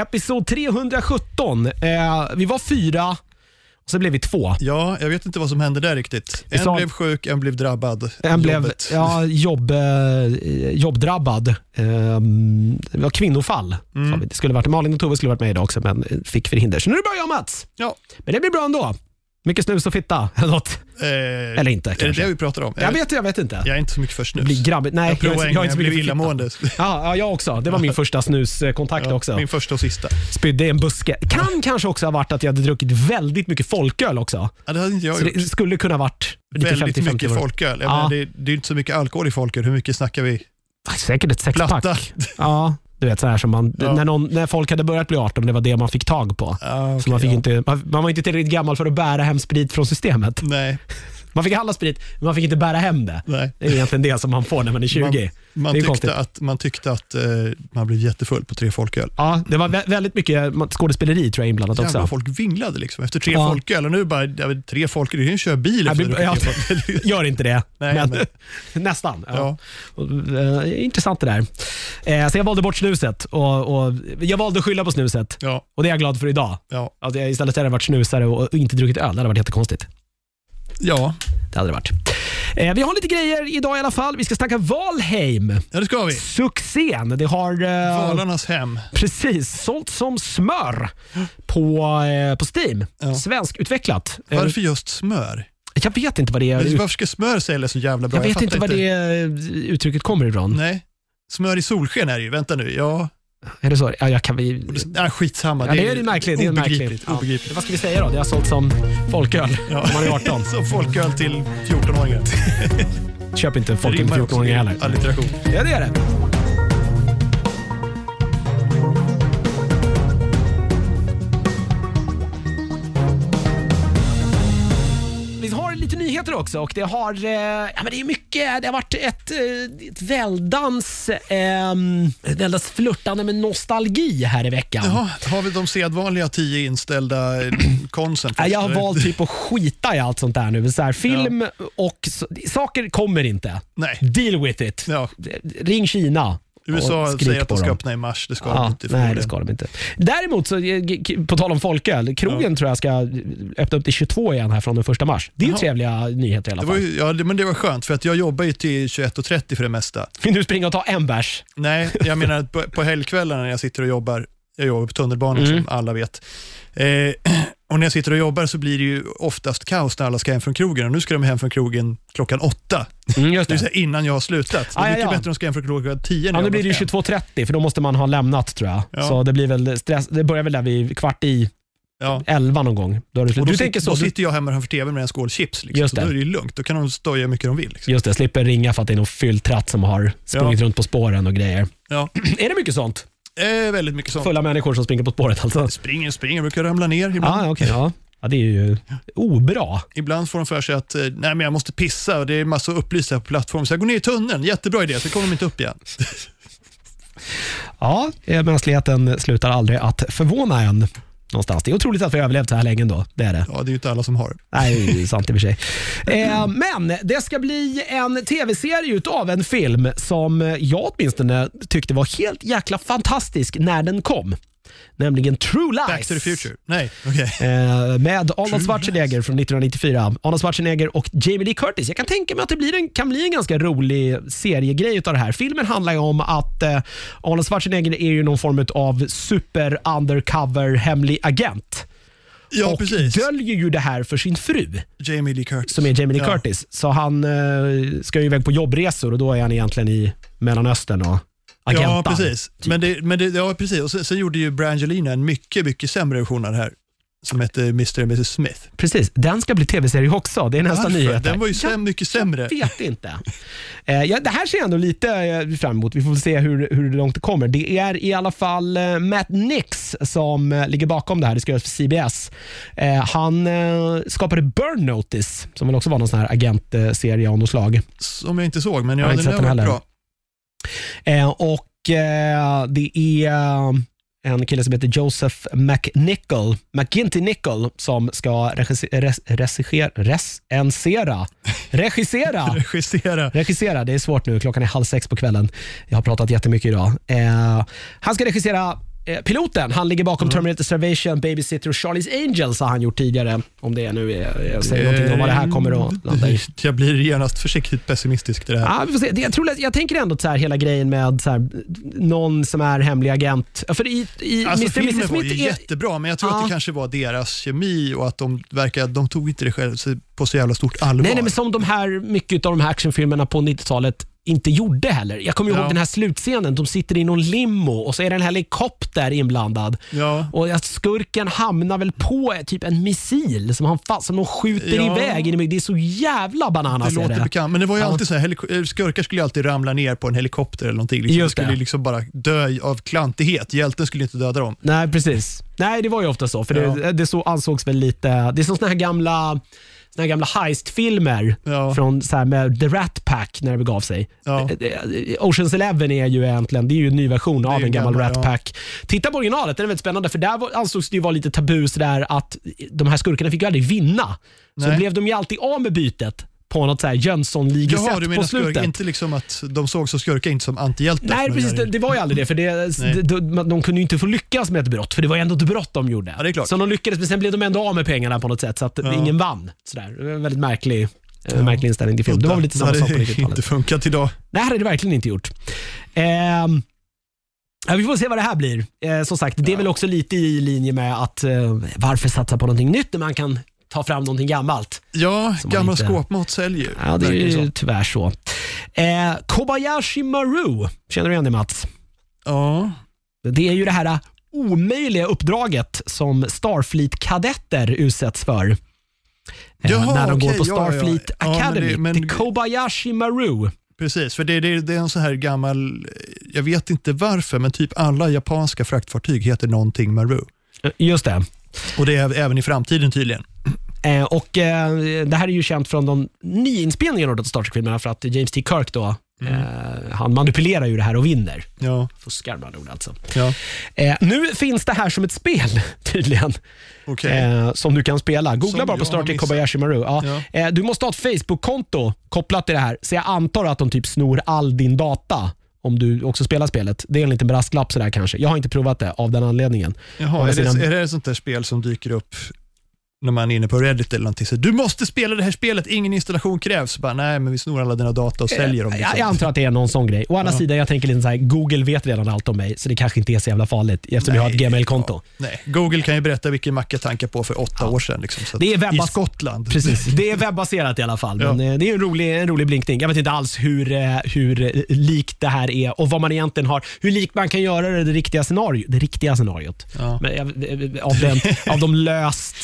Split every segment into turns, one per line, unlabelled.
Episod 317. Eh, vi var fyra, och så blev vi två.
Ja, jag vet inte vad som hände där riktigt. En
sa-
blev sjuk, en blev drabbad.
En blev
Jobbet.
ja, jobb, eh, jobbdrabbad. Eh, det var kvinnofall.
Mm.
sa vi. Det skulle varit, Malin och Tove skulle varit med idag också, men fick förhinder. Så nu är det bara jag och Mats.
Ja.
Men det blir bra ändå. Mycket snus och fitta eller något.
Eh,
Eller inte
Är det
kanske.
det vi pratar om?
Jag vet, jag vet inte.
jag är inte så mycket för
Det
snus.
blir grabbigt. Nej,
jag provade
jag,
en
jag är inte så
blev
mycket för
illamående.
Ja, ja, jag också. Det var min första snuskontakt
Ja,
också.
Min första och sista.
Spydde i en buske. Kan kanske också ha varit att jag hade druckit väldigt mycket folköl också.
Ja, det hade inte jag
Så
gjort.
det skulle kunna ha varit lite
Väldigt
50-50.
mycket
var det.
folköl. Jag
Ja.
menar, det, det är inte så mycket alkohol i folköl. Hur mycket snackar vi?
Säkert ett sexpack.
Platta.
Ja, du vet så här som man,
Ja.
när, någon, när folk hade börjat bli 18, det var det man fick tag på.
Ja, okej,
så man, fick
ja.
inte, man, man var inte tillräckligt gammal för att bära hem sprit från systemet.
Nej,
Man fick handla sprit, men man fick inte bära hem det.
nej.
Det är egentligen det som man får när man är 20.
Man, man,
det är
tyckte
konstigt.
att, man tyckte att eh, man blev jättefull på tre folköl.
Ja, det var vä- väldigt mycket skådespeleri tror jag inblandat
Jävlar,
också.
folk vinglade liksom efter tre
Ja.
folköl. Och nu bara, jag vet, tre folköl, du kan ju köra bil
Jag
efter
blir, ja, gör inte det,
Nej,
men,
men-
nästan. Ja. Eh, intressant det där. Eh, så jag valde bort snuset och, och jag valde att skylla på snuset.
Ja,
Och det är jag glad för idag.
ja,
Att jag istället hade varit snusare och, och inte druckit öl. Det hade varit jättekonstigt.
Ja,
Det hade det varit. Eh, vi har lite grejer idag i alla fall. Vi ska snacka Valheim.
ja, det ska vi.
Succén. Det har eh,
Valarnas hem.
precis sålt som smör på, eh, på Steam.
Ja.
Svenskutvecklat.
Varför just smör?
Jag vet inte vad det är.
Varför ska smör sälja så jävla bra?
Jag vet inte
fattar
var det uttrycket kommer ifrån.
Nej. Smör i solsken är det ju. Vänta nu. Ja,
Är det så? Ja, jag kan vi...
nej, skitsamma.
Ja, det är märkligt. Det är
obegripligt.
märkligt. Ja.
obegripligt.
Vad ska vi säga då? Det har sålt som folköl
Ja.
om man är 18.
Som folköl till 14-åringar.
Köp inte folköl
också.
14-åringar heller.
Allitteration.
Ja, det är det. Lite nyheter också och det har, eh, ja, men det är mycket, det har varit ett, eh, ett väldans, eh, ett väldans flörtande med nostalgi här i veckan.
Jaha, har vi de sedvanliga tio inställda eh, konsen?
Nej, Jag har
först?
valt typ att skita i allt sånt där nu. Så här, film och så, saker kommer inte.
Nej.
Deal with it.
Ja,
Ring Kina.
USA säger att de ska
dem.
öppna i mars. Det ska de
Ja,
inte
nej, det ska de inte. Däremot, så, eh, på tal om folköl, krogen tror jag ska öppna upp till 22 igen här från den första mars. Det är ju
Jaha.
trevliga nyheter i alla fall.
ju, ja, det, men det var skönt för att jag jobbar ju till 21.30 för det mesta.
Vill du springa och ta en bärs?
Nej, jag menar på, på helgkvällarna när jag sitter och jobbar, jag jobbar på tunnelbanan
Mm.
som alla vet. Eh, och när jag sitter och jobbar så blir det ju oftast kaos när alla ska hem från krogen och nu ska de hem från krogen klockan åtta.
Mm, just
Det vill
det.
säga innan jag har slutat. Det är
Ah, ja,
mycket
ja.
bättre om de ska hem från klockan tio
Ja, nu blir det ju
har gått hem.
22.30 för då måste man ha lämnat tror jag.
Ja.
Så det blir väl stress. Det börjar väl där vid kvart i
Ja.
11 någon gång. Då det
då,
Du
sit,
tänker så?
då sitter jag hemma framför tvn med en skål chips. Liksom.
Just
Så då
det.
är det ju lugnt. Då kan de stoja hur mycket de vill. Liksom.
just det, slipper ringa för att det är någon fylld tratt som har sprungit runt på spåren och grejer.
Ja.
är det mycket sånt?
Eh, väldigt mycket sånt.
Fulla människor som springer på spåret alltså?
Springer, springer, brukar ramla ner ibland.
Ja, okej. ja. ja, det är ju obra.
Ibland får de för sig att eh, nej, men jag måste pissa och det är massa upplysningar på plattformen. Så jag går ner i tunneln, jättebra idé, så kommer de inte upp igen.
Ja, eh, mänskligheten slutar aldrig att förvåna en. Någonstans. Det är otroligt att vi har överlevt så här länge ändå. Det är det.
Ja, det är ju inte alla som har.
Nej, det är sant i och för sig. Eh, men det ska bli en tv-serie utav en film som jag åtminstone tyckte var helt jäkla fantastisk när den kom. Nämligen True Lies.
Back to the future. Nej, okej.
Eh, med Arnold Schwarzenegger från 1994. Arnold Schwarzenegger och Jamie Lee Curtis. Jag kan tänka mig att det blir en, kan bli en ganska rolig seriegrej utav det här. Filmen handlar ju om att eh, Arnold Schwarzenegger är ju någon form av super undercover hemlig agent.
Ja,
och
precis.
döljer ju det här för sin fru
Jamie Lee Curtis.
som är Jamie Lee
Ja.
Curtis. Så han eh, ska ju iväg på jobbresor och då är han egentligen i Mellanöstern och agentar.
Ja, precis. Men det, men det, ja, precis. Och sen, sen gjorde ju Brangelina en mycket, mycket sämre version av det här. Som hette Mr. och Mrs. Smith.
Precis, den ska bli tv-serie också. Det är nästa
Varför?
nyhet.
Den var ju
Jag
säm, mycket sämre.
vet inte. Eh, ja, det här ser jag ändå lite eh, fram emot. Vi får se hur, hur långt det kommer. Det är i alla fall eh, Matt Nix som eh, ligger bakom det här. Det ska göras för CBS. Eh, han eh, skapade Burn Notice, som väl också var någon sån här agentserie av något slag.
Som jag inte såg, men
Jag har
ja,
inte
den
sett
har
den heller.
bra.
Eh, och eh, Det är eh, en kille som heter Joseph McNichol, McGinty Nicol som ska regissera, regissera, recensera, regissera
Regissera.
Regissera, det är svårt nu. Klockan är halv sex på kvällen. Jag har pratat jättemycket idag. Eh, han ska regissera piloten, han ligger bakom Terminator Salvation, Babysitter och Charlie's Angels har han gjort tidigare. Om det nu är, jag säger någonting om vad det här kommer att landa i.
Jag blir genast försiktigt pessimistisk till det här.
Ja, vi får se. Jag, tror, jag tänker ändå så här, hela grejen med så här, någon som är hemlig agent. För i, i
Alltså
Mr.
filmen
Mrs.
var ju
Smith är,
jättebra, men jag tror
Ja.
att det kanske var deras kemi och att de verkar, de tog inte det själv på så jävla stort allvar.
Nej, nej, men som de här, mycket av de här actionfilmerna på 90-talet inte gjorde heller. Jag kommer ihåg
Ja.
den här slutscenen. De sitter i någon limo och så är det en helikopter inblandad.
Ja.
Och att skurken hamnar väl på typ en missil som, han fast, som de skjuter
Ja.
iväg in i Det är så jävla
Det
bananas. är
låter
det.
bekant, men det var ju
Ja.
alltid så här, eh, skurkar skulle ju alltid ramla ner på en helikopter eller någonting. Liksom.
Just
de skulle
det.
liksom bara dö av klantighet. Hjälten skulle inte döda dem.
Nej, precis. Nej, det var ju ofta så. För det, det så ansågs väl lite... Det är som såna här gamla, här gamla heistfilmer
Ja.
från så här med The Rat Pack när det begav sig.
Ja.
Eh, eh, Oceans Eleven är ju egentligen det är ju en ny version av en gammal
gammal,
Rat
ja.
Pack. Titta på originalet, den är väldigt spännande för där ansågs det ju vara lite tabu sådär att de här skurkarna fick ju aldrig vinna. Så
Nej.
blev de ju alltid av med bytet på något så här Jönssonligesätt
Jaha, du
på
menar skurk,
slutet.
inte liksom att de såg så skurkar inte som antihjältar?
Nej, precis. Det, det var ju aldrig det. För det, de, de, de kunde ju inte få lyckas med ett brott, för det var ju ändå ett brott de gjorde.
Ja, det är klart.
Så de lyckades, men sen blev de ändå av med pengarna på något sätt, så att
Ja.
ingen vann. Sådär. Det en väldigt märklig, eh, märklig inställning till film. Det var väl lite samma
hade
sak på
inte
90-talet.
funkat idag.
Nej, det hade det verkligen inte gjort. Ja, vi får se vad det här blir. Eh, som sagt, det är väl också lite i linje med att eh, varför satsa på någonting nytt när man kan ta fram någonting gammalt.
Ja, gammal
inte-
skåpmat säljer.
Ja, det är ju tyvärr så. Eh, Kobayashi Maru, känner du igen det Mats?
Ja,
Det är ju det här omöjliga uppdraget som Starfleet-kadetter utsätts för. Eh,
Jaha,
när de går
okej,
på
ja, ja.
Starfleet
Ja, men
Academy.
det- men-
till Kobayashi Maru.
precis. För det, det, det är en så här gammal, jag vet inte varför, men typ alla japanska fraktfartyg heter någonting Maru.
Eh, Just det.
Och det är även i framtiden tydligen.
Eh, och eh, Det här är ju känt från de nyinspelningarna av Star Trek-filmerna för att James T. Kirk då,
Mm.
eh, han manipulerar ju det här och vinner.
Ja,
Fuskar med andra ord alltså.
ja.
Eh, nu finns det här som ett spel tydligen.
okej.
eh, som du kan spela. Googla
Som
bara på Star Trek. Kobayashi Maru. Ja.
Ja.
Du måste ha ett Facebook-konto kopplat till det här, så jag antar att de typ snor all din data om du också spelar spelet. Det är en liten brasklapp sådär kanske. Jag har inte provat det av den anledningen.
Jaha, är
sidan-
det, är det ett sånt där spel som dyker upp när man är inne på Reddit eller någonting? Så, du måste spela det här spelet, ingen installation krävs. Bara, nej, men vi snor alla dina data och säljer dem.
Jag,
Liksom.
jag antar att det är någon sån grej. Å andra
Ja.
sidan, jag tänker lite så här, Google vet redan allt om mig, så det kanske inte är så jävla farligt eftersom jag har ett
Nej,
Gmail-konto.
Nej, Google kan ju berätta vilken macka jag tankade på för åtta år sedan. Liksom,
Det är webbas-
I Skottland.
Precis, det är webbaserat i alla fall. Men
Ja.
eh, det är en rolig, en rolig blinkning. Jag vet inte alls hur, eh, hur eh, likt det här är och vad man egentligen har. Hur likt man kan göra det, det riktiga scenariot. Det riktiga scenariot.
Ja.
Men, eh, av, den, av de löst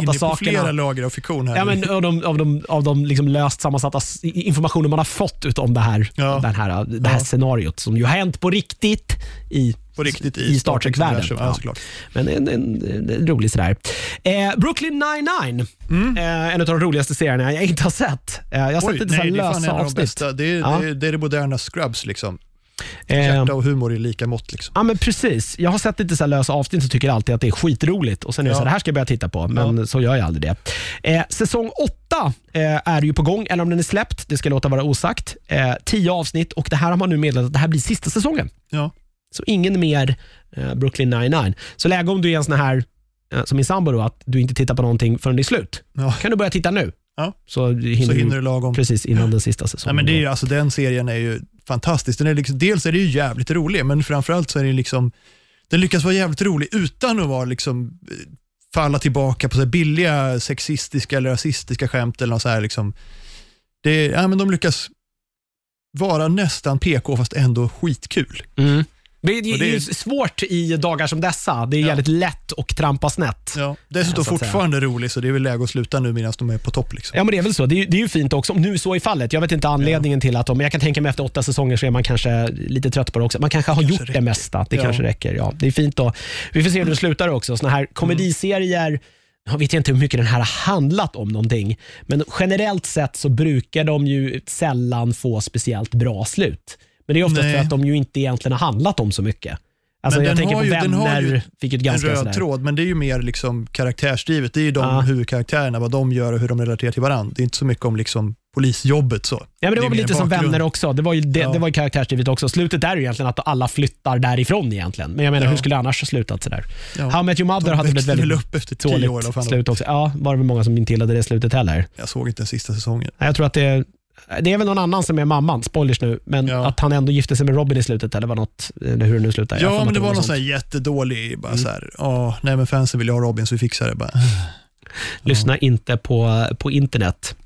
Du är
sammansatta
inne på flera lager av fiktion här.
Ja, men av de, av de, av de liksom löst sammansatta informationen man har fått ut om det här,
Ja.
den här, det här
Ja.
scenariot som ju har hänt på riktigt i,
på riktigt
i Star Trek-världen.
Ja, såklart.
Men en, en, en rolig sådär. Eh, Brooklyn 99,
Mm.
eh, en av de roligaste serierna jag inte har sett. Eh, jag har sett
Oj,
lite så här
nej, det är
lösa
en av de
avsnitt.
Det är,
Ja.
det, är, det är det moderna Scrubs. Liksom. Hjärta och humor i lika mått. Liksom.
Ja men precis. Jag har sett lite så här lösa avsnitt och tycker alltid att det är skitroligt. Och Sen är det
Ja.
så här, det här ska jag börja titta på, men så gör jag aldrig det. Eh, säsong åtta eh, är ju på gång, eller om den är släppt, det ska jag låta vara osagt. Eh, tio avsnitt och det här har man nu meddelat att det här blir sista säsongen.
Ja.
Så ingen mer eh, Brooklyn 99. Så läge om du är en sån här, eh, som min sambo då, att du inte tittar på någonting förrän det är slut.
Ja.
kan du börja titta nu.
Ja.
Så hinner,
Så hinner
du
lagom.
precis innan den sista
Ja,
säsongen.
men det är, ju- alltså, den serien är ju fantastisk. Den är liksom, dels är det ju jävligt rolig, men framförallt så är det liksom, den lyckas vara jävligt rolig utan att vara liksom, eh, falla tillbaka på så här billiga sexistiska eller rasistiska skämt. Eller något så här, liksom. det, ja, men de lyckas vara nästan PK fast ändå skitkul.
Mm. Det, det, det är
det
svårt i dagar som dessa. Det är
Ja.
jävligt lätt att trampa snett.
Ja. Dessutom
säga.
fortfarande rolig, så det är väl läge att sluta nu medan de är på topp. Liksom.
Ja, men det är väl så. Det är, ju- det är ju fint också, om nu så är fallet. Jag vet inte anledningen till att de, men jag kan tänka mig efter åtta säsonger så är man kanske lite trött på det också. Man kanske har
kanske
gjort det
räcker.
mesta. Det
Ja.
kanske räcker. Ja, det är fint då. Vi får se hur det slutar också. Såna här komediserier, jag vet inte hur mycket den här har handlat om någonting, men generellt sett så brukar de ju sällan få speciellt bra slut. Men det är
Nej.
för att de ju inte egentligen har handlat om så mycket. Alltså,
Men
jag tänker
har
på
ju-
Vänner,
ju
fick ett
En
ganska
röd
sådär.
tråd, men det är ju mer liksom karaktärsdrivet. Det är ju de
Ja.
huvudkaraktärerna, vad de gör och hur de relaterar till varandra. Det är inte så mycket om liksom polisjobbet. Så.
Ja, men det var väl
är
lite som vänner också. Det var ju, det,
Ja.
det var ju karaktärsdrivet också. Slutet är ju egentligen att alla flyttar därifrån egentligen. Men jag menar,
Ja.
hur skulle det annars ha slutat sådär?
Ja.
How Met Your Mother
De
hade blivit väldigt
upp efter tio år.
dåligt
fan.
slut också. Ja, var det väl många som inte gillade det slutet heller.
Jag såg inte den sista säsongen.
Jag tror att det det är väl någon annan som är mamman, spoilers nu, men
Ja.
att han ändå gifte sig med Robin i slutet, eller var något, eller hur det nu för
Ja, men det var någon sån här jättedålig, bara
Mm.
så här, åh, nej men fansen vill ju ha Robin så vi fixar det bara.
Lyssna inte på, på internet.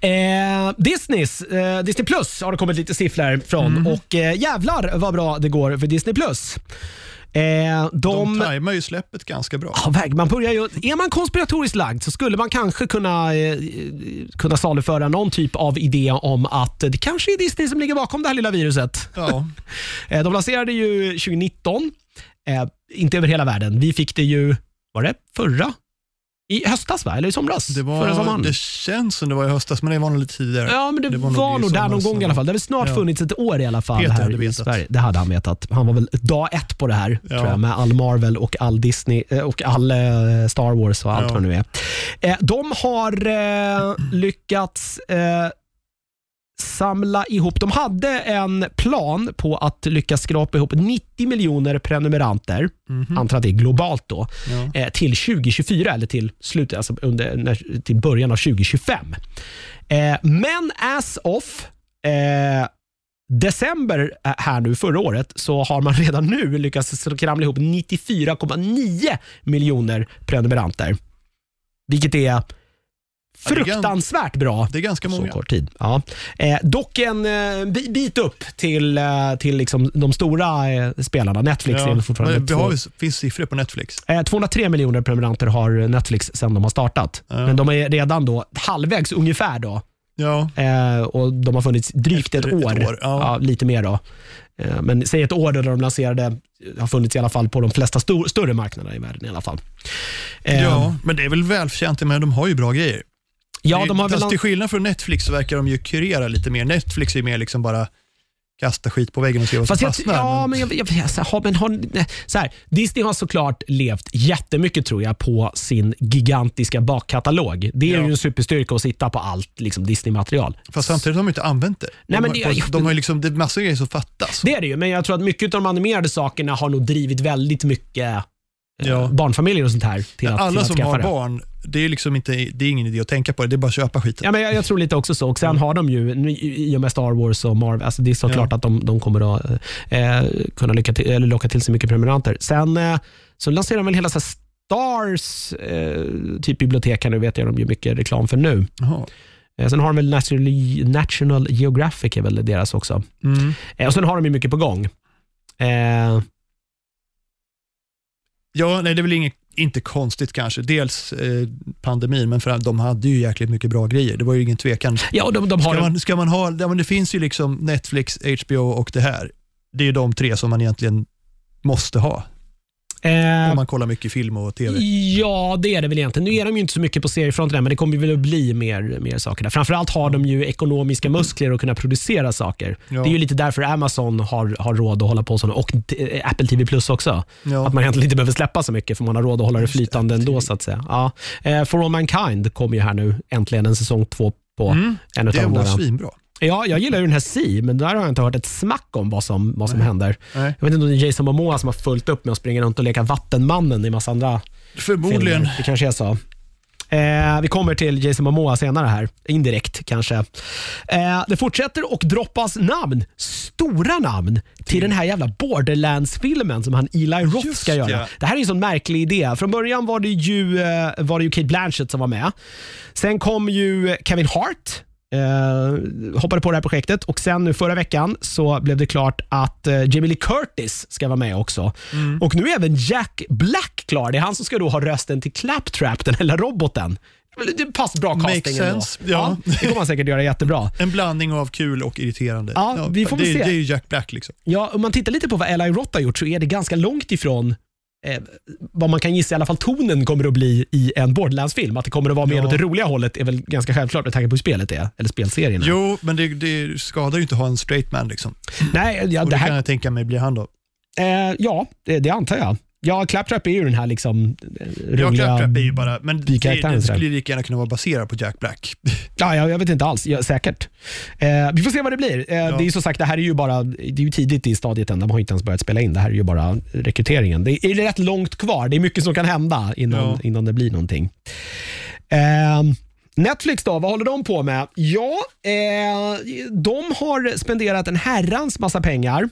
Eh, Disneys, eh, Disney Plus har det kommit lite siffror från
Mm.
och eh, jävlar vad bra det går för Disney Plus. Eh,
De
de,
tajmar ju släppet ganska bra.
Ja, man börjar ju, är man konspiratoriskt lagd så skulle man kanske kunna, eh, kunna saluföra någon typ av idé om att det kanske är Disney som ligger bakom det här lilla viruset.
Ja,
Eh, de lanserade ju 2019, eh, inte över hela världen. Vi fick det ju, var det förra? I höstas va? Eller i somras?
det,
Förra
var,
sommaren?
det känns som det var i höstas, men det var nog lite tidigare.
Ja, men det,
Det
var,
var nog
där någon gång i alla fall. Det har väl snart
Ja.
funnits ett år i alla fall
Peter
här i
vetat.
Sverige. Det hade han vetat. Han var väl dag ett på det här,
Ja.
tror jag, med all Marvel och all Disney eh, och all eh, Star Wars och allt
Ja.
vad det nu är. Eh, de har lyckats samla ihop, de hade en plan på att lyckas skrapa ihop 90 miljoner prenumeranter,
Mhm.
antar att det är globalt då,
Ja.
eh, till 2024 eller till slutet, alltså under, när, till början av 2025. Eh, men as of eh, december eh, här nu förra året så har man redan nu lyckats skramla ihop 94,9 miljoner prenumeranter. Vilket är fruktansvärt bra
Det är ganska
så
många.
kort tid. Ja. Eh, dock en eh, bi- bit upp till, eh, till liksom de stora eh, spelarna. Netflix är väl fortfarande
vi har, ju- finns siffror på Netflix.
Eh, 203 miljoner prenumeranter har Netflix sedan de har startat. Men de är redan då halvvägs ungefär då.
Ja,
Eh, och de har funnits drygt ett
Efter ett
år.
år, ja.
lite mer då. Eh, men säg ett år då de lanserade, har funnits i alla fall på de flesta stor, större marknaderna i världen i alla fall. Eh,
ja, men det är väl välförtjänt, men de har ju bra grejer.
Ja, de har väl...
till skillnad från Netflix så verkar de ju kurera lite mer. Netflix är mer liksom bara kasta skit på väggen och se vad som
Fast jag,
fastnar.
ja,
men-
jag, jag, jag, så men har, så här, Disney har såklart levt jättemycket tror jag på sin gigantiska bakkatalog. Det är
Ja.
ju en superstyrka att sitta på allt liksom, Disney-material.
Fast samtidigt har de inte använt det. De,
Nej, men
har,
det-
de har ju liksom, det är massor av grejer som fattas.
Det är det ju, men jag tror att mycket av de animerade sakerna har nog drivit väldigt mycket
Ja.
barnfamiljer och sånt här till att, till
Alla
att
som har
det.
barn, det är, liksom inte, det är ingen idé att tänka på det, det är bara att köpa skiten.
Ja, men jag, jag tror lite också så. Och Sen har de ju, i och med Star Wars och Marvel, alltså det är såklart
Ja.
att de, de kommer att eh, kunna lycka till, eller locka till sig mycket prenumeranter. Sen eh, så lanserar de väl hela så Stars eh, typ bibliotek nu, vet jag de gör mycket reklam för nu.
Jaha.
Eh, sen har de väl National, National Geographic, är väl deras också.
Mm.
Eh, och Sen har de ju mycket på gång.
Ja, nej, det är väl inget, inte konstigt kanske. Dels eh, pandemin, men för de hade ju jäkligt mycket bra grejer. Det var ju ingen tvekan.
ja, de, de har
Ska man, ska man ha, ja, men det finns ju liksom Netflix, HBO och det här. Det är ju de tre som man egentligen måste ha.
Eh,
Om man kollar mycket film och TV.
Ja, det är det väl egentligen. Nu är de ju inte så mycket på seriefronten men det kommer väl att bli mer, mer saker där. Framförallt har de ju ekonomiska muskler att kunna producera saker.
Ja.
Det är ju lite därför Amazon har, har råd att hålla på så och eh, Apple TV Plus också.
Ja.
Att man egentligen inte behöver släppa så mycket för man har råd att hålla det flytande ändå så att säga. Ja. Eh, For All Mankind kommer ju här nu äntligen en säsong två på
Mm,
en
det
de
var svinbra.
Ja, jag gillar ju den här Sea, men där har jag inte hört ett smack om vad som, vad som
Nej.
händer.
Nej.
Jag vet inte om det är Jason Momoa som har följt upp med att springa runt och leka Vattenmannen i massa andra
Förmodligen.
filmer. Det kanske är så. Eh, vi kommer till Jason Momoa senare här, indirekt kanske. Eh, det fortsätter och droppas namn, stora namn, till den här jävla Borderlands-filmen som han Eli Roth
Just
ska göra.
ja.
Det här är en sån märklig idé. Från början var det ju, eh, var det ju Kate Blanchett som var med. Sen kom ju Kevin Hart, eh, hoppade på det här projektet och sen nu förra veckan så blev det klart att eh, Jamie Lee Curtis ska vara med också.
Mm.
Och nu är även Jack Black klar. Det är han som ska då ha rösten till Claptrap, den hela roboten. Det passar bra
Makes
casting ändå.
sense, ja.
det kommer han säkert göra jättebra.
En blandning av kul och irriterande.
Ja, vi får
det,
se.
det är ju Jack Black. liksom.
Ja, om man tittar lite på vad Eli Roth har gjort så är det ganska långt ifrån eh, vad man kan gissa i alla fall tonen kommer att bli i en Borderlands-film. Att det kommer att vara mer
Ja.
åt det roliga hållet är väl ganska självklart med tanke på hur spelet är, eller spelserien.
Jo, men det, det skadar ju inte att ha en straight man. Liksom.
Nej, ja,
Och
det
det kan
här,
jag tänka mig blir han då.
eh, ja det, det antar jag. Ja, Claptrap är ju den här liksom eh,
Ja,
roliga...
Claptrap är ju bara, men det, det skulle ju lika gärna kunna vara baserat på Jack Black.
Ja, jag, jag vet inte alls. Ja, säkert. Eh, vi får se vad det blir. Eh, Det är som sagt, det här är ju bara det är ju tidigt i stadiet än. De har inte ens börjat spela in. Det här är ju bara rekryteringen. Det är rätt långt kvar. Det är mycket som kan hända innan,
Ja.
innan det blir någonting. Eh, Netflix då, vad håller de på med? Ja, eh, de har spenderat en herrans massa pengar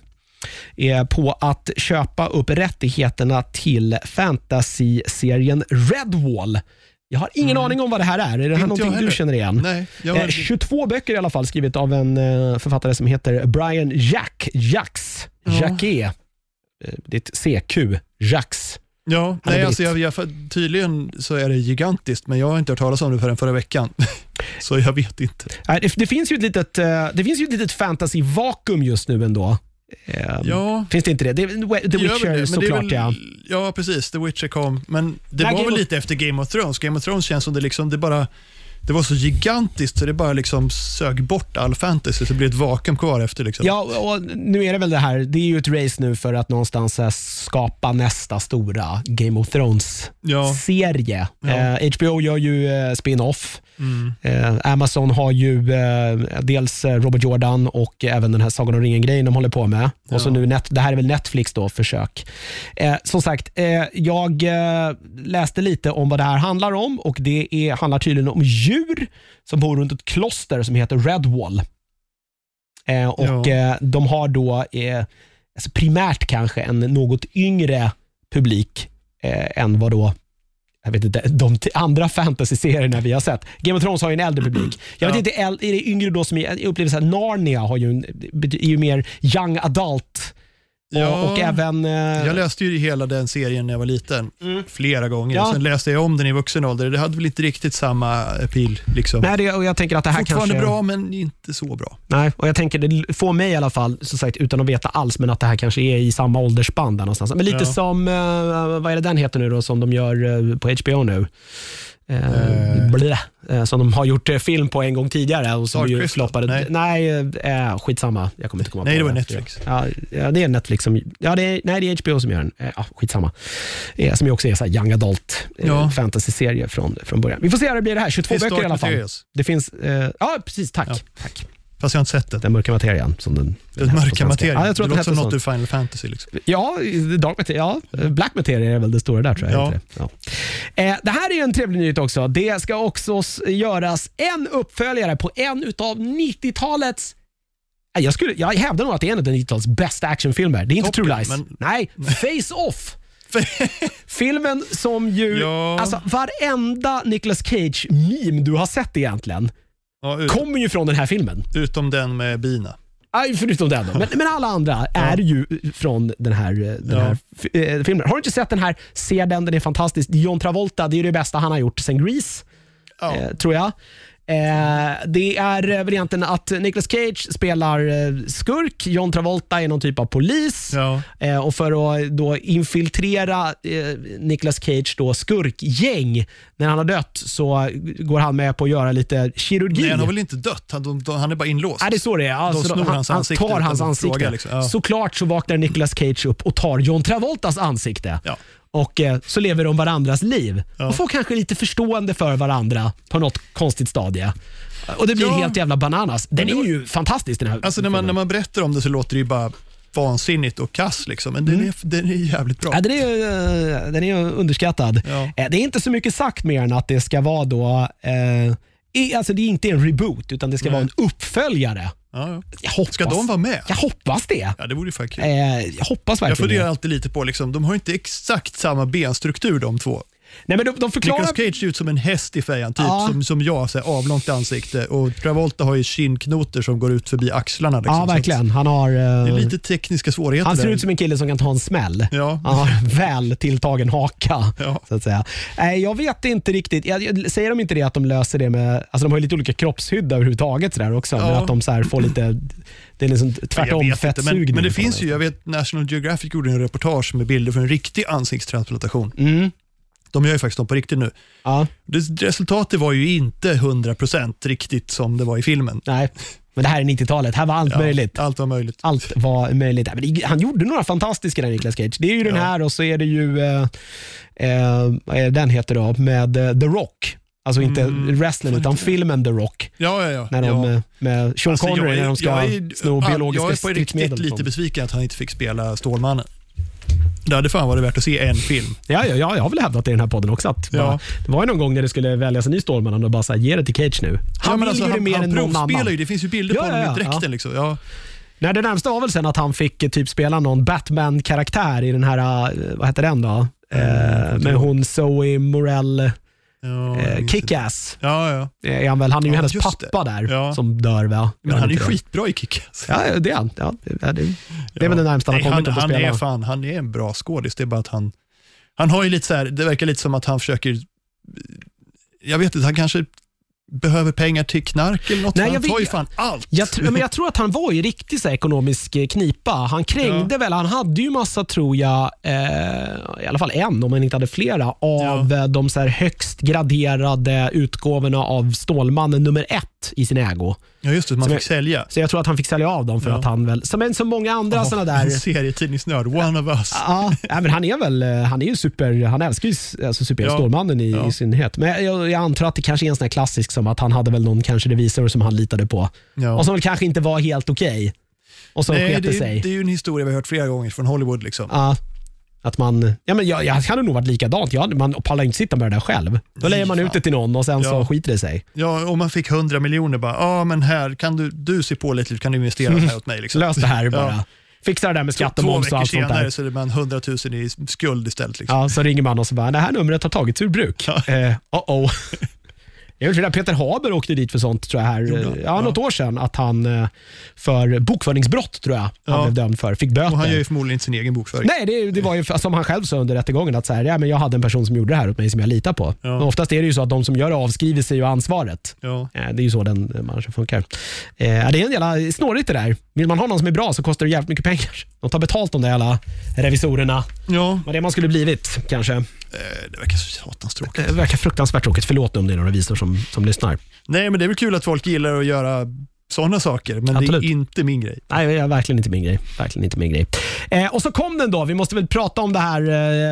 på att köpa upp rättigheterna till fantasy-serien Redwall. Jag har ingen aning om vad det här är. Är det här
Mm. Inte
någonting du känner igen?
Nej,
Eh, 22 böcker i alla fall, skrivet av en eh, författare som heter Brian Jack Jacks.
Ja.
Jacquet. Eh, Det är ett CQ. Jacks.
ja, nej, alltså jag, jag, tydligen så är det gigantiskt, men jag har inte hört talas om det förrän förra veckan. så jag vet inte.
Det, det finns ju ett litet, eh, det finns ju ett litet fantasy-vakuum just nu ändå. Eh,
Ja,
Finns det inte det? det The Witcher
det,
såklart
väl,
ja.
Ja, precis. The Witcher kom, men det
Nej,
var
Game
väl lite efter Game of Thrones. Game of Thrones känns som det liksom, det bara det var så gigantiskt så det bara liksom sög bort all fantasy, så det blev ett vakuum kvar efter. Liksom.
Ja, och nu är det väl det här. Det är ju ett race nu för att någonstans skapa nästa stora Game of
Ja.
Thrones-serie.
Ja.
Eh, HBO gör ju eh, spin-off.
Mm.
Eh, Amazon har ju eh, dels eh, Robert Jordan och även den här Sagan om ringen-grejen de håller på med. Och så
Ja.
nu net, det här är väl Netflix då, försök. Eh, som sagt, eh, jag eh, läste lite om vad det här handlar om och det är, handlar tydligen om djur som bor runt ett kloster som heter Redwall. Och
Ja.
De har då alltså primärt kanske en något yngre publik än vad då jag vet inte, de andra fantasy-serierna vi har sett. Game of Thrones har ju en äldre publik. Jag vet inte, är det yngre då som jag upplever så här, Narnia har ju en, är ju mer young adult.
Ja.
Och, även... eh,
Jag läste ju hela den serien när jag var liten,
Mm.
flera gånger.
Ja.
Sen läste jag om den i vuxen ålder. Det hade väl inte riktigt samma appeal. Liksom.
nej, det, och jag tänker att det här
Fortfarande
kanske...
bra, men inte så bra.
Nej, och jag tänker det får mig i alla fall, som sagt, utan att veta alls, men att det här kanske är i samma åldersspann där någonstans. Men lite
Ja.
som, eh, vad är det den heter nu då, som de gör eh, på HBO nu?
Eh.
blä, eh, som de har gjort eh, film på en gång tidigare och som ju floppade. Nej,
Nej.
eh, skitsamma. Jag kommer inte komma
Nej,
på
det var Netflix.
Ja, det är Netflix som, ja, det är, nej, det är HBO som gör den. Eh, ja, skitsamma. Eh, som ju också är så här young adult
Ja.
fantasy-serie från, från början. Vi får se hur det blir det här. 22
Finns
böcker i alla fall.
Materials?
Det finns, ja precis, tack.
Ja.
tack.
Fast jag har inte sett den.
Den mörka materian. Som den,
Den mörka materien.
Ja, jag tror
det
att
låter som något ur Final Fantasy. Liksom.
Ja, dark materia, ja, black materia är väl det stora där tror jag.
Ja.
det? Ja. Eh, det här är ju en trevlig nyhet också. Det ska också göras en uppföljare på en utav 90-talets Eh, jag, skulle, jag hävdar nog att det är en av 90-talets bästa actionfilmer. Det är inte
Top
True Lies.
men-
Nej, Face Off. Filmen som ju...
Ja.
Alltså, varenda Nicolas Cage-meme du har sett egentligen
Ja, ut,
kommer ju från den här filmen.
utom den med bina.
Aj, förutom den då. Men, men alla andra är ju från den här, eh, den här f- eh, filmen. Har du inte sett den här, se den, den är fantastisk. John Travolta, det är det bästa han har gjort sen Grease,
Ja.
eh, tror jag. Eh, det är eh, varianten att Nicolas Cage spelar eh, skurk, John Travolta är någon typ av polis.
Ja.
Eh, och för att då infiltrera eh, Nicolas Cage då skurkgäng, när han har dött så går han med på att göra lite kirurgi.
Nej, han har väl inte dött? Han, han är bara inlåst.
Nej, det är så det är. Ja,
De
han, han tar hans ansikte.
fråga, liksom. Ja.
Såklart så vaknar Nicolas Cage upp och tar John Travoltas ansikte.
Ja.
Och eh, så lever de varandras liv.
Ja.
Och får kanske lite förstående för varandra på något konstigt stadie. Och det blir
Ja.
helt jävla bananas. Den är ju fantastisk den här
Alltså när man,
filmen.
när man berättar om det så låter det ju bara vansinnigt och kass, liksom. men den, är, den är jävligt bra.
Ja, den, är, eh, den är underskattad.
Ja.
Eh, Det är inte så mycket sagt mer än att det ska vara då eh, Alltså det är inte en reboot, utan det ska
Nej.
vara en uppföljare.
Ja, ja.
Jag hoppas,
Ska de vara med?
Jag hoppas det.
Ja, det vore kul.
Eh, jag hoppas
Jag
verkligen
funderar
det.
alltid lite på, liksom, de har inte exakt samma benstruktur de två.
Nej, men de, de förklarar...
Nicolas Cage ser ut som en häst i fejan, typ
Ja.
som, som jag, så här, avlångt ansikte. Och Travolta har ju kindknotor som går ut förbi axlarna. Liksom,
Ja, verkligen. Han, har,
Det är
eh,
lite tekniska svårigheter
han ser
där.
ut som en kille som kan ta en smäll.
Ja.
Han har väl tilltagen haka.
Ja.
Så att säga. Nej, jag vet inte riktigt. Jag, jag, säger de inte det att de löser det med... Alltså de har ju lite olika kroppshydda överhuvudtaget så där också. Men
Ja.
att de så får lite... Det är liksom tvärtom
inte,
fettsugning.
men, men det finns
det.
ju, jag vet National Geographic gjorde en reportage med bilder från en riktig ansiktstransplantation.
Mm.
De gör ju faktiskt dem på riktigt nu.
Ja,
resultatet var ju inte 100% riktigt som det var i filmen.
nej. Men det här är 90-talet. Här var allt
Ja,
möjligt.
Allt var möjligt.
Allt var möjligt. Han gjorde några fantastiska där, Nicolas Cage. Det är ju den
Ja.
här och så är det ju, eh, eh, är den heter då, med eh, The Rock. Alltså inte
Mm.
wrestlern utan filmen The Rock.
Ja, ja, ja.
När de,
ja.
eh, med Sean
Alltså,
Connery
är-
när de ska
är-
sno biologiska
Jag är på riktigt
stridsmedel.
lite besviken att han inte fick spela Stålmannen. Det hade fan varit värt att se en film.
Ja, ja, ja, jag har väl hävdat i den här podden också. Att
Ja.
bara, det var ju någon gång när det skulle väljas en ny Stålmannen och bara så här, ge det till Cage nu. Han
ja, men
vill
alltså,
ju det mer
han
än någon annan.
ju. Det finns ju bilder
Ja,
på honom
ja,
i
ja.
dräkten. Liksom. Ja.
Nej, det närmsta var väl sen att han fick eh, typ spela någon Batman-karaktär i den här, eh, vad heter den då? Eh, med hon Zoe Morell,
Ja,
eh. Kick-Ass.
Ja, ja.
Är han, väl, han är ju
Ja,
hennes pappa
det.
där
Ja.
som dör va?
Men han är ju skitbra i Kick-Ass.
Ja, det är han. Ja, det, är- det, är väl det närmsta han kommit
han,
att få
han,
spela.
är fan, han är en bra skådis. Det är bara att han, han har ju lite så här, det verkar lite som att han försöker, jag vet inte, han kanske behöver pengar till knark eller något.
Nej,
han tar ju fan allt.
Jag, tr- men jag tror att han var i riktig så här, ekonomisk eh, knipa. Han krängde väl, han hade ju massa, tror jag, eh, i alla fall en, om han inte hade flera, av eh, de så här, högst graderade utgåvorna av Stålmannen nummer ett i sin ägo.
Ja, just det, man fick
jag-
sälja.
Så jag tror att han fick sälja av dem för
Ja.
att han väl, som, en, som många andra sådana där
En serietidningsnörd, one of us.
Ja, nej, men han är väl eh, han är ju super, han älskar ju alltså superhjälte
Ja.
Stålmannen i,
Ja.
i synnerhet. Men jag, jag antar att det kanske är en sån här klassisk som att han hade väl någon kanske revisor som han litade på
Ja.
och som väl kanske inte var helt okej. Och som
Nej, det,
sig.
det är ju en historia vi har hört flera gånger från Hollywood. Liksom.
Ja, att man, ja, men jag, jag hade nog varit likadant. Jag, man pallar inte sitta med det där själv. Då lägger man ut det till någon och sen så
Ja.
skiter det sig.
Ja, om man fick 100 miljoner bara, ja men här, kan du, du se på lite, kan du investera här åt mig? Liksom.
Lös det här bara.
Ja.
Fixa det där med skatt och
Två
moms och
veckor
allt sånt
senare
där.
så är man 100 000 i skuld istället. Liksom.
Ja, så ringer man och så bara, det här numret har tagits ur bruk.
Ja.
Eh, oh oh. Jag vet, Peter Haber åkte dit för sånt tror jag här, ja,
Ja.
något år sedan. Att han eh, för bokföringsbrott tror jag han
Ja.
blev dömd för. Fick böter.
Och han gör ju förmodligen inte sin egen bokföring.
Nej, det, det var ju som han själv sa under rättegången att så här, ja, men jag hade en person som gjorde det här åt mig som jag litar på.
Ja.
Men oftast är det ju så att de som gör det avskriver sig ju ansvaret.
Ja.
Eh, Det är ju så den branschen funkar. Eh, Det är en jävla snårigt det där. Vill man ha någon som är bra så kostar det jävligt mycket pengar. De tar betalt de där jävla revisorerna.
ja,
Vad det man skulle blivit kanske.
eh, det verkar så satans tråkigt.
Det verkar fruktansvärt tråkigt. Förlåt nu om det är någon revisor som, som lyssnar.
Nej, men det är väl kul att folk gillar att göra sådana saker, men
Absolut.
det är inte min grej.
Nej, det är verkligen inte min grej. Verkligen inte min grej. Eh, och så kom den då. Vi måste väl prata om det här